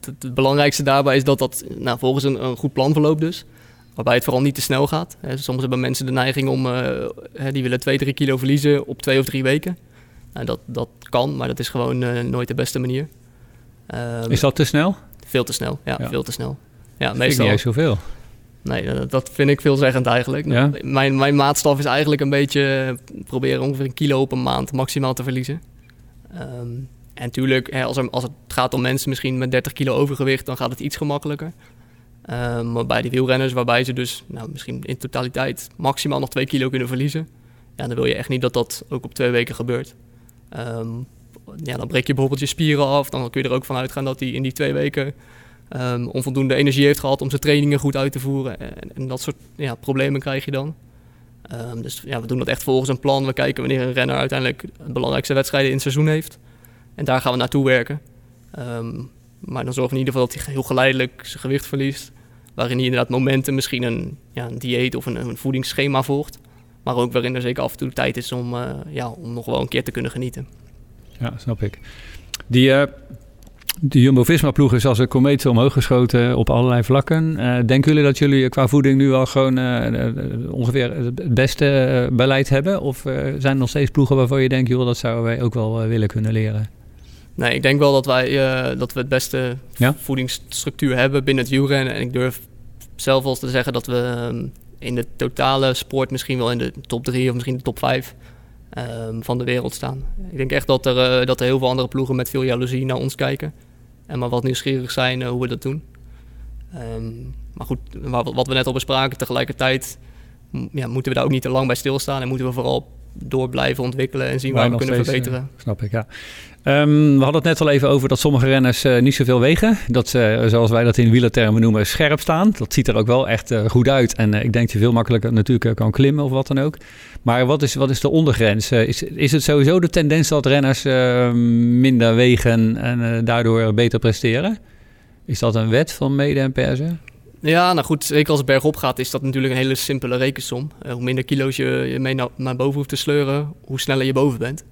Het, het, belangrijkste daarbij is dat dat nou, volgens een, een, goed plan verloopt dus. Waarbij het vooral niet te snel gaat. Soms hebben mensen de neiging om, die willen 2, 3 kilo verliezen op twee of drie weken. Nou, dat, dat kan, maar dat is gewoon nooit de beste manier. Ehm, is dat te snel? Veel te snel, ja, ja. veel te snel. Ja, meestal. niet zoveel. Nee, dat vind ik veelzeggend eigenlijk. Ja? Mijn, mijn maatstaf is eigenlijk een beetje proberen ongeveer een kilo op een maand maximaal te verliezen. Um, en natuurlijk, als, er, als het gaat om mensen misschien met 30 kilo overgewicht, dan gaat het iets gemakkelijker. Um, maar bij die wielrenners, waarbij ze dus nou, misschien in totaliteit maximaal nog 2 kilo kunnen verliezen, ja, dan wil je echt niet dat dat ook op twee weken gebeurt. Um, ja, dan breek je bijvoorbeeld je spieren af. Dan kun je er ook van uitgaan dat die in die twee weken um, onvoldoende energie heeft gehad om zijn trainingen goed uit te voeren. En, en dat soort ja, problemen krijg je dan. Um, dus ja, we doen dat echt volgens een plan. We kijken wanneer een renner uiteindelijk de belangrijkste wedstrijden in het seizoen heeft. En daar gaan we naartoe werken. Um, maar dan zorgen we in ieder geval dat hij heel geleidelijk zijn gewicht verliest. Waarin hij inderdaad momenten, misschien een, ja, een dieet of een, een voedingsschema volgt. Maar ook waarin er zeker af en toe tijd is om, uh, ja, om nog wel een keer te kunnen genieten. Ja, snap ik. Die uh, de Jumbo-Visma-ploeg is als een komeet omhoog geschoten op allerlei vlakken. Uh, denken jullie dat jullie qua voeding nu al gewoon uh, ongeveer het beste beleid hebben? Of zijn er nog steeds ploegen waarvan je denkt, joh, dat zouden wij ook wel willen kunnen leren? Nee, ik denk wel dat wij dat we het beste ja? voedingsstructuur hebben binnen het wielrennen. En ik durf zelf wel te zeggen dat we um, in de totale sport misschien wel in de top 3 of misschien de top 5 um, van de wereld staan. Ik denk echt dat er, uh, dat er heel veel andere ploegen met veel jaloezie naar ons kijken. En maar wat nieuwsgierig zijn uh, hoe we dat doen. Um, maar goed, wat we net al bespraken, tegelijkertijd ja, moeten we daar ook niet te lang bij stilstaan. En moeten we vooral door blijven ontwikkelen en zien waar, we kunnen steeds, verbeteren. snap ik, ja. Ehm, we hadden het net al even over dat sommige renners uh, niet zoveel wegen. Dat ze, zoals wij dat in wielertermen noemen, scherp staan. Dat ziet er ook wel echt uh, goed uit. En uh, ik denk dat je veel makkelijker natuurlijk kan klimmen of wat dan ook. Maar wat is, wat is de ondergrens? is, is het sowieso de tendens dat renners minder wegen en daardoor beter presteren? Is dat een wet van mede en persen? Ja, nou goed, zeker als het bergop gaat, is dat natuurlijk een hele simpele rekensom. hoe minder kilo's je, je mee naar, naar boven hoeft te sleuren, hoe sneller je boven bent.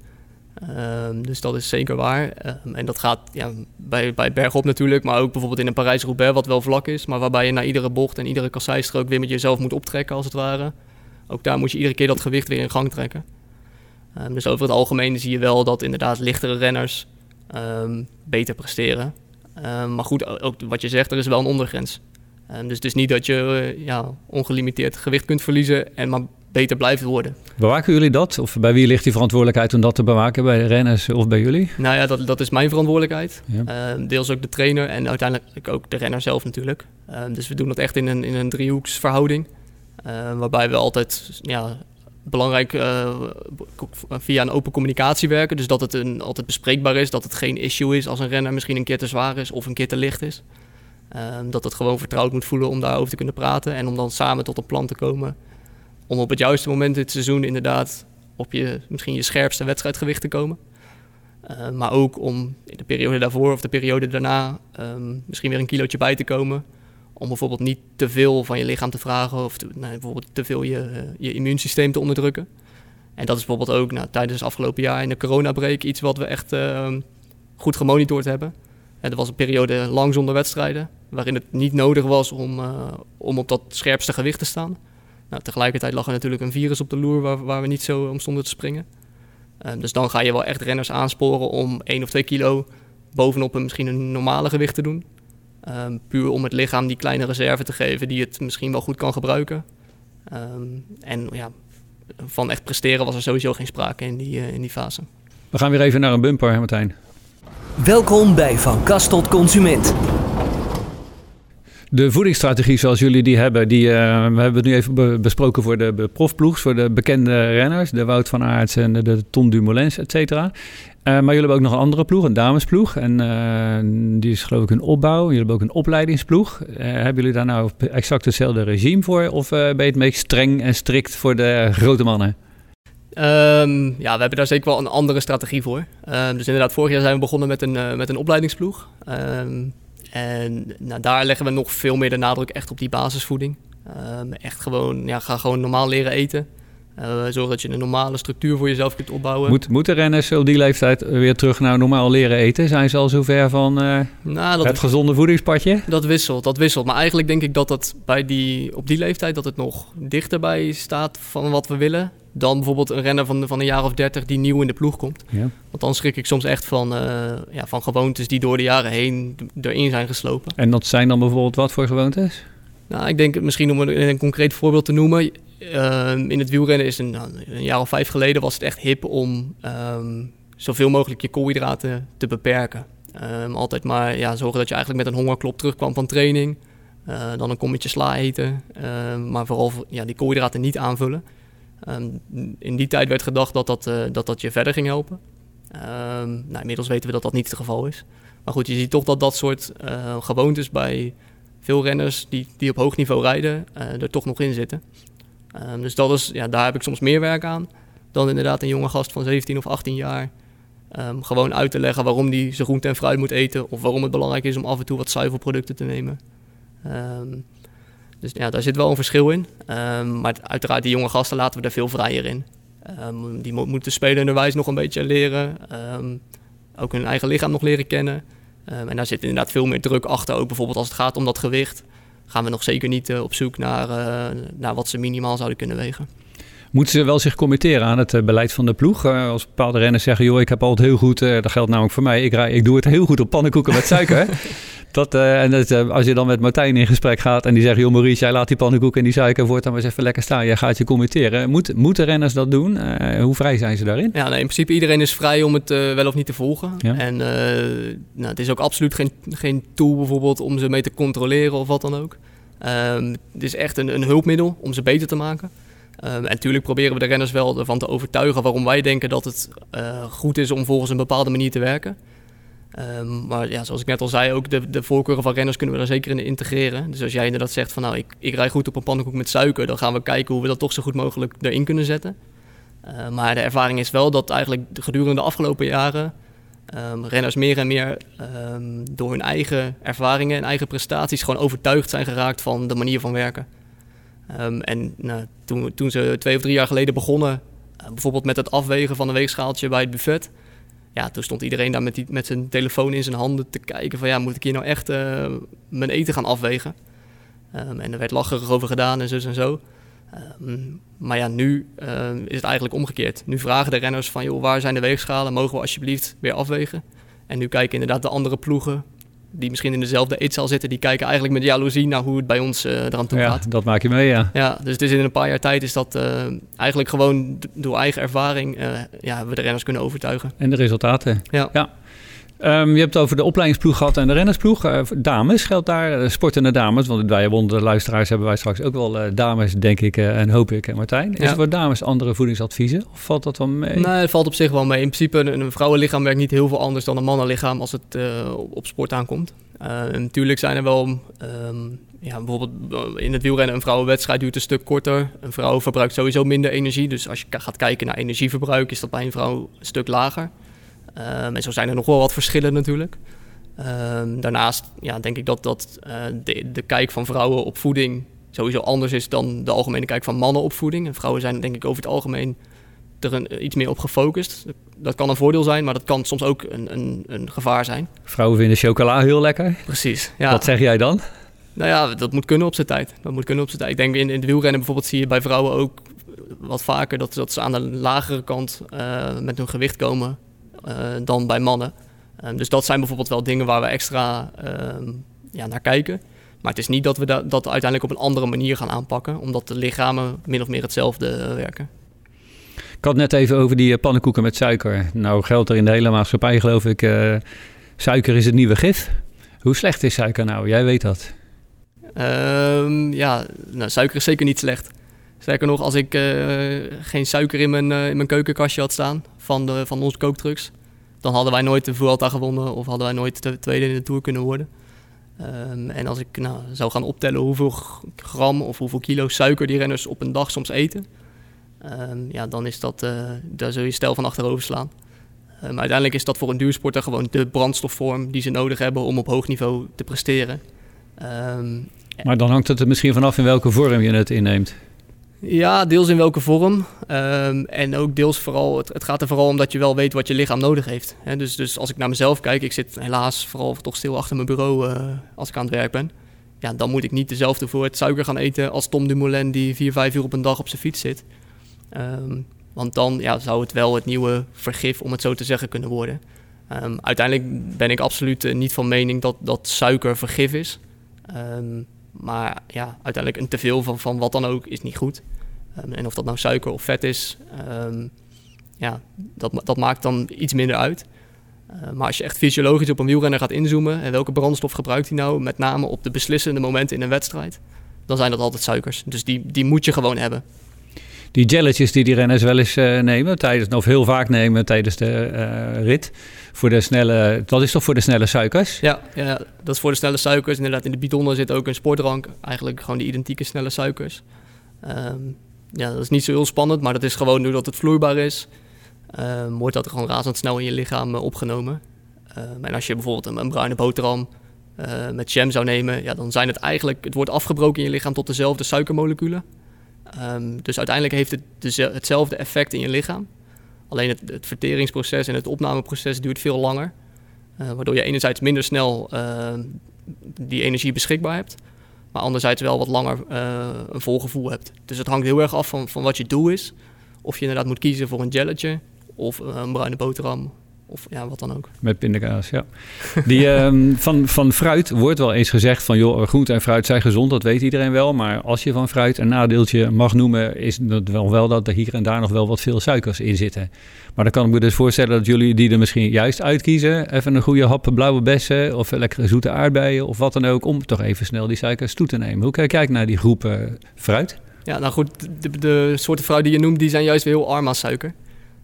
Um, dus dat is zeker waar. Um, en dat gaat ja, bij, bij bergop natuurlijk, maar ook bijvoorbeeld in een Parijs-Roubaix, wat wel vlak is, maar waarbij je na iedere bocht en iedere kasseistrook weer met jezelf moet optrekken, als het ware. Ook daar moet je iedere keer dat gewicht weer in gang trekken. Um, dus over het algemeen zie je wel dat inderdaad lichtere renners beter presteren. maar goed, ook wat je zegt, er is wel een ondergrens. Dus het is niet dat je uh, ja, ongelimiteerd gewicht kunt verliezen en maar beter blijft worden. Bewaken jullie dat? Of bij wie ligt die verantwoordelijkheid om dat te bewaken? Bij de renners of bij jullie? Nou ja, dat, dat is mijn verantwoordelijkheid. Ja. Uh, deels ook de trainer en uiteindelijk ook de renner zelf natuurlijk. Uh, dus we doen dat echt in een, in een driehoeksverhouding. Waarbij we altijd ja, belangrijk via een open communicatie werken. Dus dat het een, altijd bespreekbaar is, dat het geen issue is als een renner misschien een keer te zwaar is of een keer te licht is. Dat het gewoon vertrouwd moet voelen om daarover te kunnen praten en om dan samen tot een plan te komen om op het juiste moment dit seizoen inderdaad op je, misschien je scherpste wedstrijdgewicht te komen. Uh, maar ook om in de periode daarvoor of de periode daarna um, misschien weer een kilootje bij te komen. Om bijvoorbeeld niet te veel van je lichaam te vragen of te, bijvoorbeeld te veel je, je immuunsysteem te onderdrukken. En dat is bijvoorbeeld ook nou, tijdens het afgelopen jaar in de coronabreak iets wat we echt goed gemonitord hebben. Er was een periode lang zonder wedstrijden, waarin het niet nodig was om, uh, om op dat scherpste gewicht te staan. Nou, tegelijkertijd lag er natuurlijk een virus op de loer waar, waar we niet zo om stonden te springen. Dus dan ga je wel echt renners aansporen om 1 of 2 kilo bovenop een misschien een normale gewicht te doen. Um, puur om het lichaam die kleine reserve te geven die het misschien wel goed kan gebruiken. Um, en ja, van echt presteren was er sowieso geen sprake in die, uh, in die fase. We gaan weer even naar een bumper, Martijn. Welkom bij Van Kast tot Consument. De voedingsstrategie zoals jullie die hebben, die, uh, we hebben nu even besproken voor de profploegs, voor de bekende renners, de Wout van Aerts en de, Tom Dumoulin, et cetera. Uh, maar jullie hebben ook nog een andere ploeg, een damesploeg. En uh, die is geloof ik een opbouw. Jullie hebben ook een opleidingsploeg. hebben jullie daar nou exact hetzelfde regime voor? Of ben je het meest streng en strikt voor de grote mannen? Um, ja, we hebben daar zeker wel een andere strategie voor. Um, dus inderdaad, vorig jaar zijn we begonnen met een, met een opleidingsploeg. Um, en nou, daar leggen we nog veel meer de nadruk echt op die basisvoeding. Echt gewoon, ja, ga gewoon normaal leren eten. Uh, zorg dat je een normale structuur voor jezelf kunt opbouwen. Moet, moeten renners op die leeftijd weer terug naar normaal leren eten? Zijn ze al zover van uh, nou, dat, het gezonde voedingspadje? Dat wisselt, dat wisselt. Maar eigenlijk denk ik dat dat bij die, op die leeftijd dat het nog dichterbij staat van wat we willen dan bijvoorbeeld een renner van, van een jaar of dertig die nieuw in de ploeg komt. Ja. Want dan schrik ik soms echt van, uh, ja, van gewoontes die door de jaren heen erin zijn geslopen. En dat zijn dan bijvoorbeeld wat voor gewoontes? Nou, ik denk misschien om een, een concreet voorbeeld te noemen. Uh, in het wielrennen is een, nou, een, jaar of vijf geleden was het echt hip om um, zoveel mogelijk je koolhydraten te beperken. Um, altijd maar ja, zorgen dat je eigenlijk met een hongerklop terugkwam van training. Uh, dan een kommetje sla eten. Uh, maar vooral ja, die koolhydraten niet aanvullen. Um, in die tijd werd gedacht dat dat, uh, dat, dat je verder ging helpen. Um, nou, inmiddels weten we dat dat niet het geval is. Maar goed, je ziet toch dat dat soort uh, gewoontes bij veel renners die, die op hoog niveau rijden, uh, er toch nog in zitten. Um, dus dat is, ja, daar heb ik soms meer werk aan dan inderdaad een jonge gast van 17 of 18 jaar. gewoon uit te leggen waarom die zijn groente en fruit moet eten. Of waarom het belangrijk is om af en toe wat zuivelproducten te nemen. Dus ja, daar zit wel een verschil in. Um, maar uiteraard, die jonge gasten laten we er veel vrijer in. Um, die mo moeten spelenderwijs nog een beetje leren. Um, ook hun eigen lichaam nog leren kennen. en daar zit inderdaad veel meer druk achter. Ook bijvoorbeeld als het gaat om dat gewicht. Gaan we nog zeker niet uh, op zoek naar, uh, naar wat ze minimaal zouden kunnen wegen. Moeten ze wel zich committeren aan het uh, beleid van de ploeg? Uh, als bepaalde renners zeggen, joh, ik heb altijd heel goed, uh, dat geldt namelijk voor mij, ik, ik doe het heel goed op pannenkoeken met suiker. Dat, en dat, als je dan met Martijn in gesprek gaat en die zegt... joh Maurice, jij laat die pannenkoek en die suiker voortaan maar eens even lekker staan. Jij gaat je committeren. Moet, moeten renners dat doen? Hoe vrij zijn ze daarin? Ja, nee, in principe iedereen is vrij om het wel of niet te volgen. Ja. En nou, het is ook absoluut geen, geen tool bijvoorbeeld om ze mee te controleren of wat dan ook. Um, het is echt een, een hulpmiddel om ze beter te maken. Um, en natuurlijk proberen we de renners wel ervan te overtuigen waarom wij denken dat het uh, goed is om volgens een bepaalde manier te werken. Um, maar ja, zoals ik net al zei, ook de, de voorkeuren van renners kunnen we daar zeker in integreren. Dus als jij inderdaad zegt van nou, ik, ik rij goed op een pannenkoek met suiker, dan gaan we kijken hoe we dat toch zo goed mogelijk erin kunnen zetten. Uh, maar de ervaring is wel dat eigenlijk gedurende de afgelopen jaren renners meer en meer door hun eigen ervaringen en eigen prestaties gewoon overtuigd zijn geraakt van de manier van werken. Um, en nou, toen, ze twee of drie jaar geleden begonnen, uh, bijvoorbeeld met het afwegen van een weegschaaltje bij het buffet, ja, toen stond iedereen daar met, die, met zijn telefoon in zijn handen te kijken van ja, moet ik hier nou echt uh, mijn eten gaan afwegen? en er werd lacherig over gedaan en zo en zo. Um, maar ja, nu uh, is het eigenlijk omgekeerd. Nu vragen de renners van, joh, waar zijn de weegschalen? Mogen we alsjeblieft weer afwegen? En nu kijken inderdaad de andere ploegen, die misschien in dezelfde eetzaal zitten, die kijken eigenlijk met jaloezie naar hoe het bij ons uh, eraan toe ja, gaat. dat maak je mee, ja. Ja, dus het is in een paar jaar tijd is dat uh, eigenlijk gewoon door eigen ervaring, ja, hebben we de renners kunnen overtuigen. En de resultaten. Ja. ja. Um, je hebt het over de opleidingsploeg gehad en de rennersploeg. Uh, dames geldt daar, uh, sportende dames. Want wij onder de luisteraars hebben wij straks ook wel uh, dames, denk ik en hoop ik, Martijn. Is Ja. er voor dames andere voedingsadviezen? Of valt dat wel mee? Nee, het valt op zich wel mee. In principe, een, een vrouwenlichaam werkt niet heel veel anders dan een mannenlichaam als het op, op sport aankomt. Natuurlijk zijn er wel, um, ja, bijvoorbeeld in het wielrennen, een vrouwenwedstrijd duurt een stuk korter. Een vrouw verbruikt sowieso minder energie. Dus als je gaat kijken naar energieverbruik, is dat bij een vrouw een stuk lager. Um, en zo zijn er nog wel wat verschillen natuurlijk. Um, daarnaast ja, denk ik dat, dat uh, de, de kijk van vrouwen op voeding sowieso anders is dan de algemene kijk van mannen op voeding. En vrouwen zijn denk ik over het algemeen er een, iets meer op gefocust. Dat kan een voordeel zijn, maar dat kan soms ook een, een, een gevaar zijn. Vrouwen vinden chocola heel lekker. Precies. Ja. Wat zeg jij dan? Nou ja, dat moet kunnen op zijn tijd. Dat moet kunnen op zijn tijd. Ik denk in, in de wielrennen bijvoorbeeld zie je bij vrouwen ook wat vaker dat, dat ze aan de lagere kant uh, met hun gewicht komen dan bij mannen. Um, dus dat zijn bijvoorbeeld wel dingen waar we extra um, ja, naar kijken. Maar het is niet dat we da dat uiteindelijk op een andere manier gaan aanpakken, omdat de lichamen min of meer hetzelfde uh, werken. Ik had net even over die pannenkoeken met suiker. Nou geldt er in de hele maatschappij geloof ik, uh, suiker is het nieuwe gif. Hoe slecht is suiker nou? Jij weet dat. Um, ja, nou, suiker is zeker niet slecht. Sterker nog, als ik uh, geen suiker in mijn, uh, in mijn keukenkastje had staan van, de, van onze kooptrucks, dan hadden wij nooit de Vuelta gewonnen of hadden wij nooit de tweede in de Tour kunnen worden. Um, en als ik nou, zou gaan optellen hoeveel gram of hoeveel kilo suiker die renners op een dag soms eten, um, ja, dan is dat, uh, daar zul je stijl van achterover slaan. Um, uiteindelijk is dat voor een duursporter gewoon de brandstofvorm die ze nodig hebben om op hoog niveau te presteren. maar dan hangt het er misschien vanaf in welke vorm je het inneemt. Ja, deels in welke vorm. Um, en ook deels vooral, het, het, gaat er vooral om dat je wel weet wat je lichaam nodig heeft. He, dus, dus als ik naar mezelf kijk, ik zit helaas vooral toch stil achter mijn bureau uh, als ik aan het werk ben. Ja, dan moet ik niet dezelfde hoeveelheid suiker gaan eten als Tom Dumoulin die 4, 5 uur op een dag op zijn fiets zit. Um, want dan ja, zou het wel het nieuwe vergif, om het zo te zeggen, kunnen worden. Um, uiteindelijk ben ik absoluut uh, niet van mening dat, dat suiker vergif is. Maar ja, uiteindelijk een teveel van, van wat dan ook is niet goed. Um, en of dat nou suiker of vet is, um, ja, dat, dat maakt dan iets minder uit. Uh, maar als je echt fysiologisch op een wielrenner gaat inzoomen... en welke brandstof gebruikt hij nou, met name op de beslissende momenten in een wedstrijd... dan zijn dat altijd suikers. Dus die, die moet je gewoon hebben. Die jelletjes die die renners wel eens uh, nemen, tijdens, of heel vaak nemen tijdens de uh, rit... Voor de snelle, dat is toch voor de snelle suikers? Ja, ja, dat is voor de snelle suikers. Inderdaad, in de bidonnen zit ook een sportdrank. Eigenlijk gewoon de identieke snelle suikers. Um, ja, dat is niet zo heel spannend, maar dat is gewoon doordat het vloeibaar is, um, wordt dat gewoon razendsnel in je lichaam uh, opgenomen. Um, en als je bijvoorbeeld een, bruine boterham uh, met jam zou nemen, ja, dan zijn het eigenlijk, het wordt afgebroken in je lichaam tot dezelfde suikermoleculen. dus uiteindelijk heeft het deze, hetzelfde effect in je lichaam. Alleen het, het, verteringsproces en het opnameproces duurt veel langer. Uh, waardoor je enerzijds minder snel die energie beschikbaar hebt. Maar anderzijds wel wat langer uh, een vol gevoel hebt. Dus het hangt heel erg af van, van wat je doel is. Of je inderdaad moet kiezen voor een jelletje of een bruine boterham. Of ja, wat dan ook. Met pindakaas, ja. Die, um, van, van fruit wordt wel eens gezegd van... joh, groente en fruit zijn gezond, dat weet iedereen wel. Maar als je van fruit een nadeeltje mag noemen... is het wel, wel dat er hier en daar nog wel wat veel suikers in zitten. Maar dan kan ik me dus voorstellen dat jullie die er misschien juist uitkiezen... even een goede hap blauwe bessen of lekkere zoete aardbeien... of wat dan ook, om toch even snel die suikers toe te nemen. Hoe kijk jij naar die groep uh, fruit? Ja, nou goed, de, de soorten fruit die je noemt, die zijn juist weer heel arm aan suiker.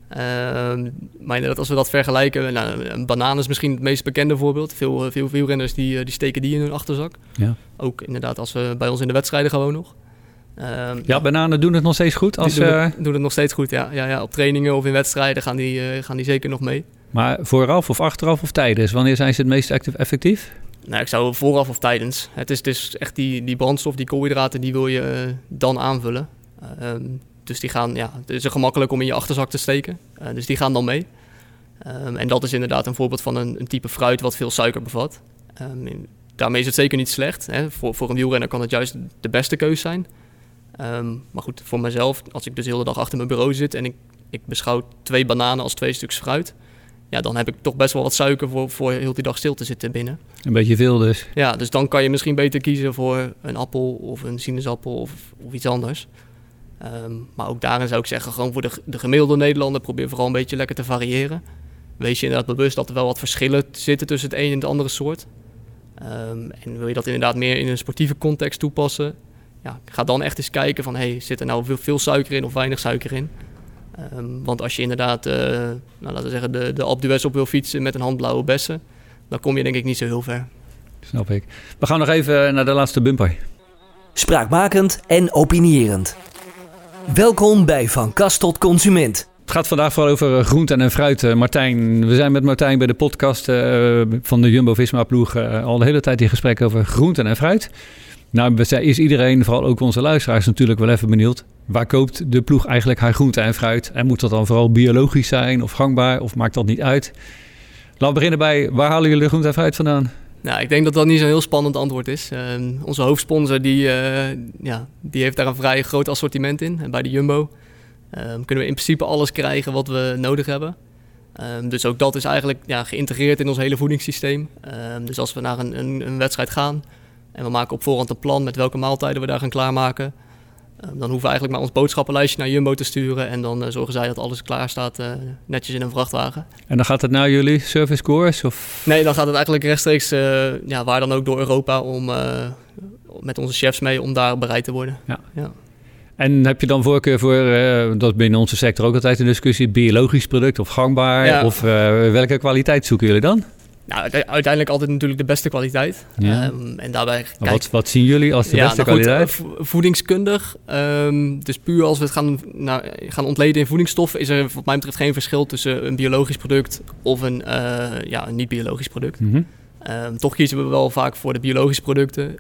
Ehm, maar inderdaad, als we dat vergelijken, nou, een banaan is misschien het meest bekende voorbeeld. Veel, veel wielrenners die, eh, die steken die in hun achterzak. Ja. Ook inderdaad als we bij ons in de wedstrijden gewoon nog. Ehm, Ja, bananen doen het nog steeds goed. Als, die doen, eh, het, doen het nog steeds goed, ja. ja, ja. Op trainingen of in wedstrijden gaan die, eh, gaan die zeker nog mee. maar vooraf of achteraf of tijdens? Wanneer zijn ze het meest effectief? Nou, ik zou vooraf of tijdens. Het is, is echt die, die brandstof, die koolhydraten, die wil je eh, dan aanvullen. Ehm, dus die gaan, ja, het is gemakkelijk om in je achterzak te steken. Dus die gaan dan mee. Ehm, en dat is inderdaad een voorbeeld van een, een type fruit wat veel suiker bevat. In- daarmee is het zeker niet slecht. Hè. Voor, voor een wielrenner kan het juist de beste keus zijn. Ehm, maar goed, voor mezelf, als ik dus de hele dag achter mijn bureau zit en ik, ik beschouw twee bananen als twee stuks fruit, ja, dan heb ik toch best wel wat suiker voor, voor heel die dag stil te zitten binnen. Een beetje veel dus. Ja, dus dan kan je misschien beter kiezen voor een appel of een sinaasappel of, of iets anders. Ehm, maar ook daarin zou ik zeggen, gewoon voor de, de gemiddelde Nederlander, probeer vooral een beetje lekker te variëren. Wees je inderdaad bewust dat er wel wat verschillen zitten tussen het een en het andere soort. Ehm, en wil je dat inderdaad meer in een sportieve context toepassen, ja, ga dan echt eens kijken van, hey, zit er nou veel, veel suiker in of weinig suiker in? Ehm, want als je inderdaad, eh, nou, laten we zeggen, de, de Alpe d'Huez op wil fietsen met een handblauwe bessen, dan kom je denk ik niet zo heel ver. Snap ik. We gaan nog even naar de laatste bumper. Spraakmakend en opinierend. Welkom bij Van Kast tot Consument. Het gaat vandaag vooral over eh, groente en fruit. Eh, Martijn, we zijn met Martijn bij de podcast eh, van de Jumbo-Visma-ploeg eh, al de hele tijd in gesprek over groente en fruit. Nou is iedereen, vooral ook onze luisteraars, natuurlijk wel even benieuwd. Waar koopt de ploeg eigenlijk haar groente en fruit? En moet dat dan vooral biologisch zijn of gangbaar of maakt dat niet uit? Laten we beginnen bij, waar halen jullie groente en fruit vandaan? Nou, ik denk dat dat niet zo'n heel spannend antwoord is. Ehm, onze hoofdsponsor die, eh, ja, die heeft daar een vrij groot assortiment in. En bij de Jumbo ehm, kunnen we in principe alles krijgen wat we nodig hebben. Ehm, dus ook dat is eigenlijk ja, geïntegreerd in ons hele voedingssysteem. Dus als we naar een, een, een wedstrijd gaan en we maken op voorhand een plan met welke maaltijden we daar gaan klaarmaken. ehm, dan hoeven we eigenlijk maar ons boodschappenlijstje naar Jumbo te sturen. En dan eh, zorgen zij dat alles klaar staat, eh, netjes in een vrachtwagen. En dan gaat het naar jullie service course? Of... Nee, dan gaat het eigenlijk rechtstreeks, eh, ja, waar dan ook door Europa, om, met onze chefs mee om daar bereid te worden. Ja. Ja. En heb je dan voorkeur voor, eh, dat is binnen onze sector ook altijd een discussie, biologisch product of gangbaar? Ja. Of welke kwaliteit zoeken jullie dan? Nou, uite- uiteindelijk altijd natuurlijk de beste kwaliteit. Ja. Ehm, en daarbij kijk, Wat, wat zien jullie als de ja, beste nou goed, kwaliteit? eh, vo- voedingskundig. ehm, dus puur als we het gaan, nou, gaan ontleden in voedingsstoffen, is er wat mij betreft geen verschil tussen een biologisch product of een, eh, ja, een niet-biologisch product. Mhm. Ehm, toch kiezen we wel vaak voor de biologische producten.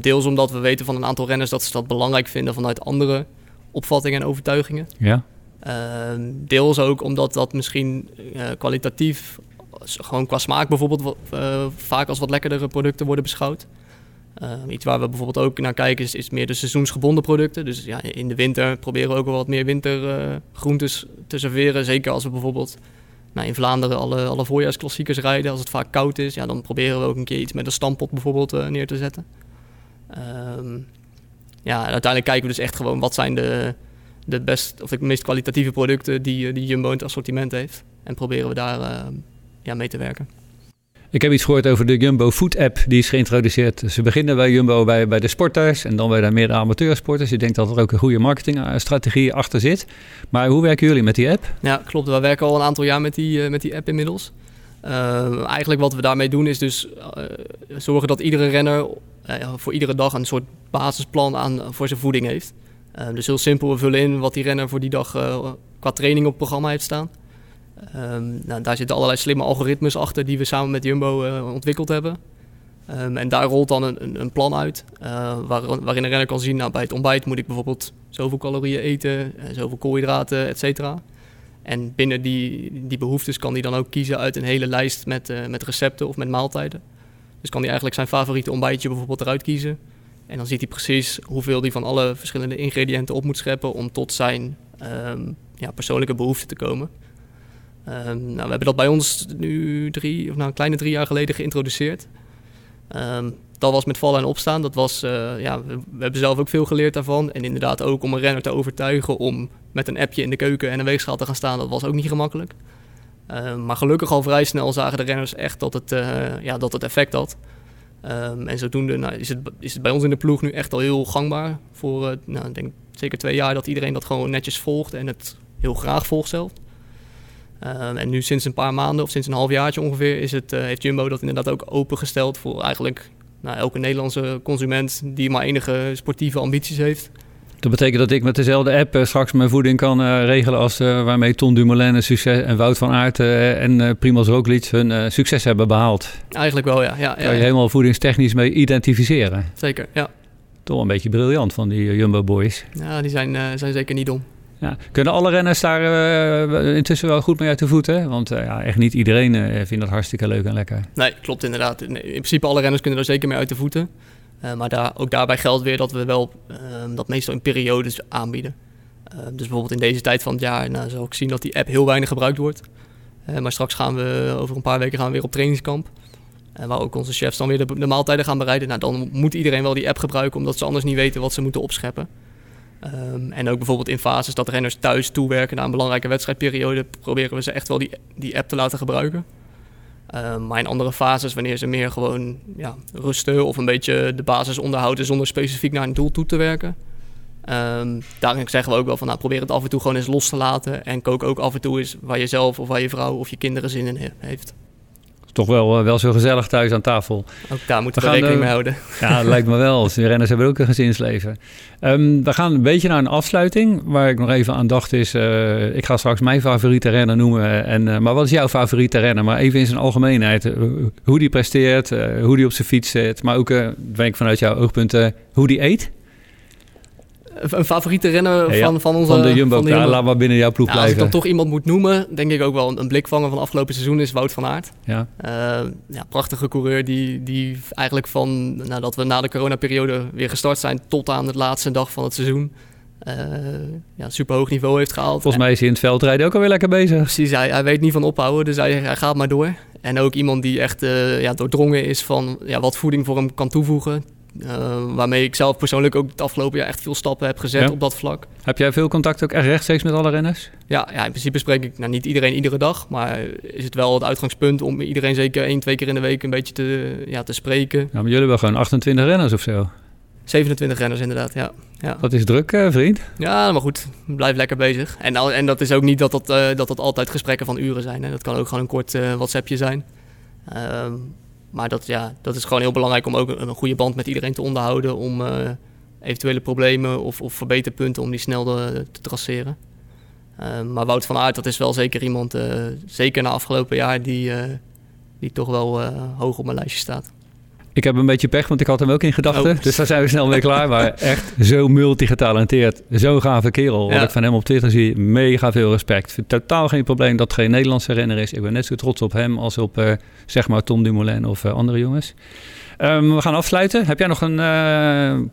Deels omdat we weten van een aantal renners dat ze dat belangrijk vinden vanuit andere opvattingen en overtuigingen. Ja, deels ook omdat dat misschien eh, kwalitatief, gewoon qua smaak bijvoorbeeld, eh, vaak als wat lekkerdere producten worden beschouwd. Ehm, iets waar we bijvoorbeeld ook naar kijken is, meer de seizoensgebonden producten. Dus ja, in de winter proberen we ook wel wat meer wintergroentes te serveren. Zeker als we bijvoorbeeld nou, in Vlaanderen alle, alle voorjaarsklassiekers rijden. Als het vaak koud is, ja, dan proberen we ook een keer iets met een stampot bijvoorbeeld eh, neer te zetten. Ehm, ja, uiteindelijk kijken we dus echt gewoon wat zijn de, de, best, of de meest kwalitatieve producten die, eh, die Jumbo in assortiment heeft. En proberen we daar eh, ja, mee te werken. ik heb iets gehoord over de Jumbo Food App, die is geïntroduceerd. Ze beginnen bij Jumbo bij, bij de sporters en dan bij de meer amateursporters. Ik denk dat er ook een goede marketingstrategie achter zit. Maar hoe werken jullie met die app? Ja, klopt. We werken al een aantal jaar met die, eh, met die app inmiddels. Eh, eigenlijk wat we daarmee doen is dus eh, zorgen dat iedere renner voor iedere dag een soort basisplan aan, voor zijn voeding heeft. Dus heel simpel, we vullen in wat die renner voor die dag qua training op het programma heeft staan. Ehm, nou, daar zitten allerlei slimme algoritmes achter die we samen met Jumbo eh, ontwikkeld hebben. Ehm, en daar rolt dan een, een, plan uit eh, waar, waarin een renner kan zien, nou, bij het ontbijt moet ik bijvoorbeeld zoveel calorieën eten, zoveel koolhydraten, et cetera. En binnen die, die behoeftes kan hij dan ook kiezen uit een hele lijst met, eh, met recepten of met maaltijden. Dus kan hij eigenlijk zijn favoriete ontbijtje bijvoorbeeld eruit kiezen. En dan ziet hij precies hoeveel hij van alle verschillende ingrediënten op moet scheppen om tot zijn ehm, ja, persoonlijke behoeften te komen. Ehm, nou, we hebben dat bij ons nu drie, of nou, een kleine drie jaar geleden geïntroduceerd. Ehm, dat was met vallen en opstaan. Dat was, eh, ja, we, hebben zelf ook veel geleerd daarvan. En inderdaad ook om een renner te overtuigen om met een appje in de keuken en een weegschaal te gaan staan. Dat was ook niet gemakkelijk. Ehm, maar gelukkig al vrij snel zagen de renners echt dat het, eh, ja, dat het effect had. En zodoende nou, is, het, is het bij ons in de ploeg nu echt al heel gangbaar. Voor, eh, nou, ik denk zeker twee jaar dat iedereen dat gewoon netjes volgt en het heel graag volgt zelf. Ehm, en nu sinds een paar maanden of sinds een halfjaartje ongeveer is het, heeft Jumbo dat inderdaad ook opengesteld voor eigenlijk nou, elke Nederlandse consument die maar enige sportieve ambities heeft. Dat betekent dat ik met dezelfde app eh, straks mijn voeding kan uh, regelen als waarmee Ton Dumoulin en, succes, en Wout van Aert en Primoz Roglic hun succes hebben behaald. Eigenlijk wel, ja. ja, ja kan je helemaal voedingstechnisch mee identificeren. Zeker, ja. Toch een beetje briljant van die Jumbo Boys. Ja, die zijn, zijn zeker niet dom. Ja. Kunnen alle renners daar uh, intussen wel goed mee uit de voeten? Want uh, ja, echt niet iedereen uh, vindt dat hartstikke leuk en lekker. Nee, klopt inderdaad. In principe alle renners kunnen er zeker mee uit de voeten. maar daar, ook daarbij geldt weer dat we wel ehm, dat meestal in periodes aanbieden. Ehm, dus bijvoorbeeld in deze tijd van het jaar nou, zal ik zien dat die app heel weinig gebruikt wordt. maar straks gaan we over een paar weken gaan we weer op trainingskamp. waar ook onze chefs dan weer de, de maaltijden gaan bereiden. Nou, dan moet iedereen wel die app gebruiken omdat ze anders niet weten wat ze moeten opscheppen. Um, en ook bijvoorbeeld in fases dat renners thuis toewerken naar een belangrijke wedstrijdperiode, proberen we ze echt wel die, die app te laten gebruiken. Um, maar in andere fases, wanneer ze meer gewoon ja, rusten of een beetje de basis onderhouden zonder specifiek naar een doel toe te werken. Um, daarin zeggen we ook wel van nou, probeer het af en toe gewoon eens los te laten. En kook ook af en toe eens waar je zelf of waar je vrouw of je kinderen zin in heeft toch wel, eh, wel zo gezellig thuis aan tafel. Ook daar moeten we, we rekening mee houden. Ja, dat lijkt me wel. De renners hebben ook een gezinsleven. Um, we gaan een beetje naar een afsluiting. Waar ik nog even aan dacht is... Uh, ik ga straks mijn favoriete renner noemen. En, uh, maar wat is jouw favoriete renner? Maar even in zijn algemeenheid. hoe die presteert, hoe die op zijn fiets zit. Maar ook, denk ik vanuit jouw oogpunten, hoe die eet een favoriete renner van, van onze... Van de Jumbo, van de Jumbo. laat maar binnen jouw ploeg blijven. Als ik dan toch iemand moet noemen, denk ik ook wel een blikvanger van afgelopen seizoen is Wout van Aert. Ja. Uh, ja, prachtige coureur die, die eigenlijk van nadat we na de coronaperiode weer gestart zijn tot aan de laatste dag van het seizoen uh, ja, super hoog niveau heeft gehaald. Volgens mij is hij in het veldrijden ook alweer lekker bezig. Precies, hij, hij weet niet van ophouden, dus hij, hij gaat maar door. En ook iemand die echt uh, ja, doordrongen is van ja, wat voeding voor hem kan toevoegen. Uh, waarmee ik zelf persoonlijk ook het afgelopen jaar echt veel stappen heb gezet op dat vlak. Heb jij veel contact ook echt rechtstreeks met alle renners? Ja, ja in principe spreek ik nou, niet iedereen iedere dag. Maar is het wel het uitgangspunt om iedereen zeker één, twee keer in de week een beetje te, ja, te spreken. Ja, maar jullie hebben gewoon 28 renners of zo? 27 renners inderdaad, ja. ja. Dat is druk, uh, vriend. Ja, maar goed, blijf lekker bezig. En, en dat is ook niet dat dat, uh, dat, dat altijd gesprekken van uren zijn. Hè. Dat kan ook gewoon een kort uh, WhatsAppje zijn. Ehm, maar dat, ja, dat is gewoon heel belangrijk om ook een, goede band met iedereen te onderhouden. Om uh, eventuele problemen of, of verbeterpunten om die snel te traceren. Uh, maar Wout van Aert, dat is wel zeker iemand, uh, zeker na afgelopen jaar, die, die toch wel hoog op mijn lijstje staat. Ik heb een beetje pech, want ik had hem ook in gedachten. Oh. Dus daar zijn we snel mee klaar. Maar echt zo multigetalenteerd. Zo'n gave kerel. Wat ik van hem op Twitter zie. Mega veel respect. Totaal geen probleem dat geen Nederlandse renner is. Ik ben net zo trots op hem als op uh, zeg maar Tom Dumoulin of uh, andere jongens. Um, we gaan afsluiten. Heb jij nog een uh,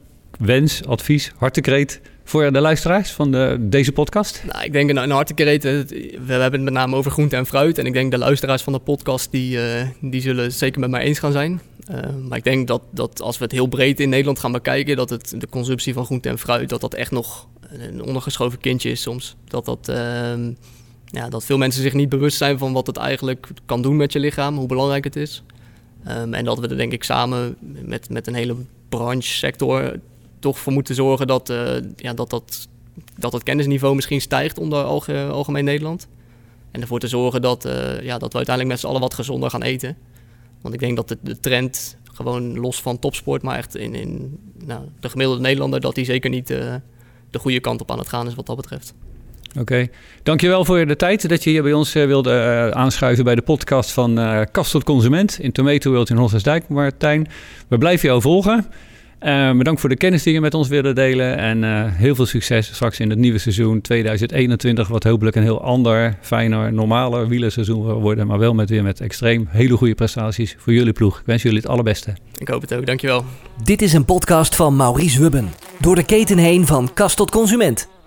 wens, advies, hartekreet voor de luisteraars van de, deze podcast? Nou, ik denk een, een hartekreet. We hebben het met name over groente en fruit. En ik denk de luisteraars van de podcast die, die zullen het zeker met mij eens gaan zijn. Uh, maar ik denk dat, dat als we het heel breed in Nederland gaan bekijken, dat het, de consumptie van groente en fruit, dat dat echt nog een ondergeschoven kindje is soms. Dat, dat, uh, ja, dat veel mensen zich niet bewust zijn van wat het eigenlijk kan doen met je lichaam, hoe belangrijk het is. Um, en dat we er denk ik samen met, met een hele branche, sector, toch voor moeten zorgen dat, uh, ja, dat, dat, dat het kennisniveau misschien stijgt onder algemeen Nederland. En ervoor te zorgen dat, uh, ja, dat we uiteindelijk met z'n allen wat gezonder gaan eten. Want ik denk dat de, de trend, gewoon los van topsport, maar echt in, in nou, de gemiddelde Nederlander, dat die zeker niet uh, de goede kant op aan het gaan is wat dat betreft. Oké, dankjewel voor de tijd dat je hier bij ons wilde aanschuiven bij de podcast van Kast tot Consument in Tomato World in Hossersdijk, Martijn. We blijven jou volgen. Uh, bedankt voor de kennis die je met ons wilde delen. En uh, heel veel succes straks in het nieuwe seizoen 2021. Wat hopelijk een heel ander, fijner, normaler wielerseizoen zal worden. Maar wel met weer met extreem hele goede prestaties voor jullie ploeg. Ik wens jullie het allerbeste. Ik hoop het ook. Dankjewel. Dit is een podcast van Maurice Wubben. Door de keten heen van kast tot consument.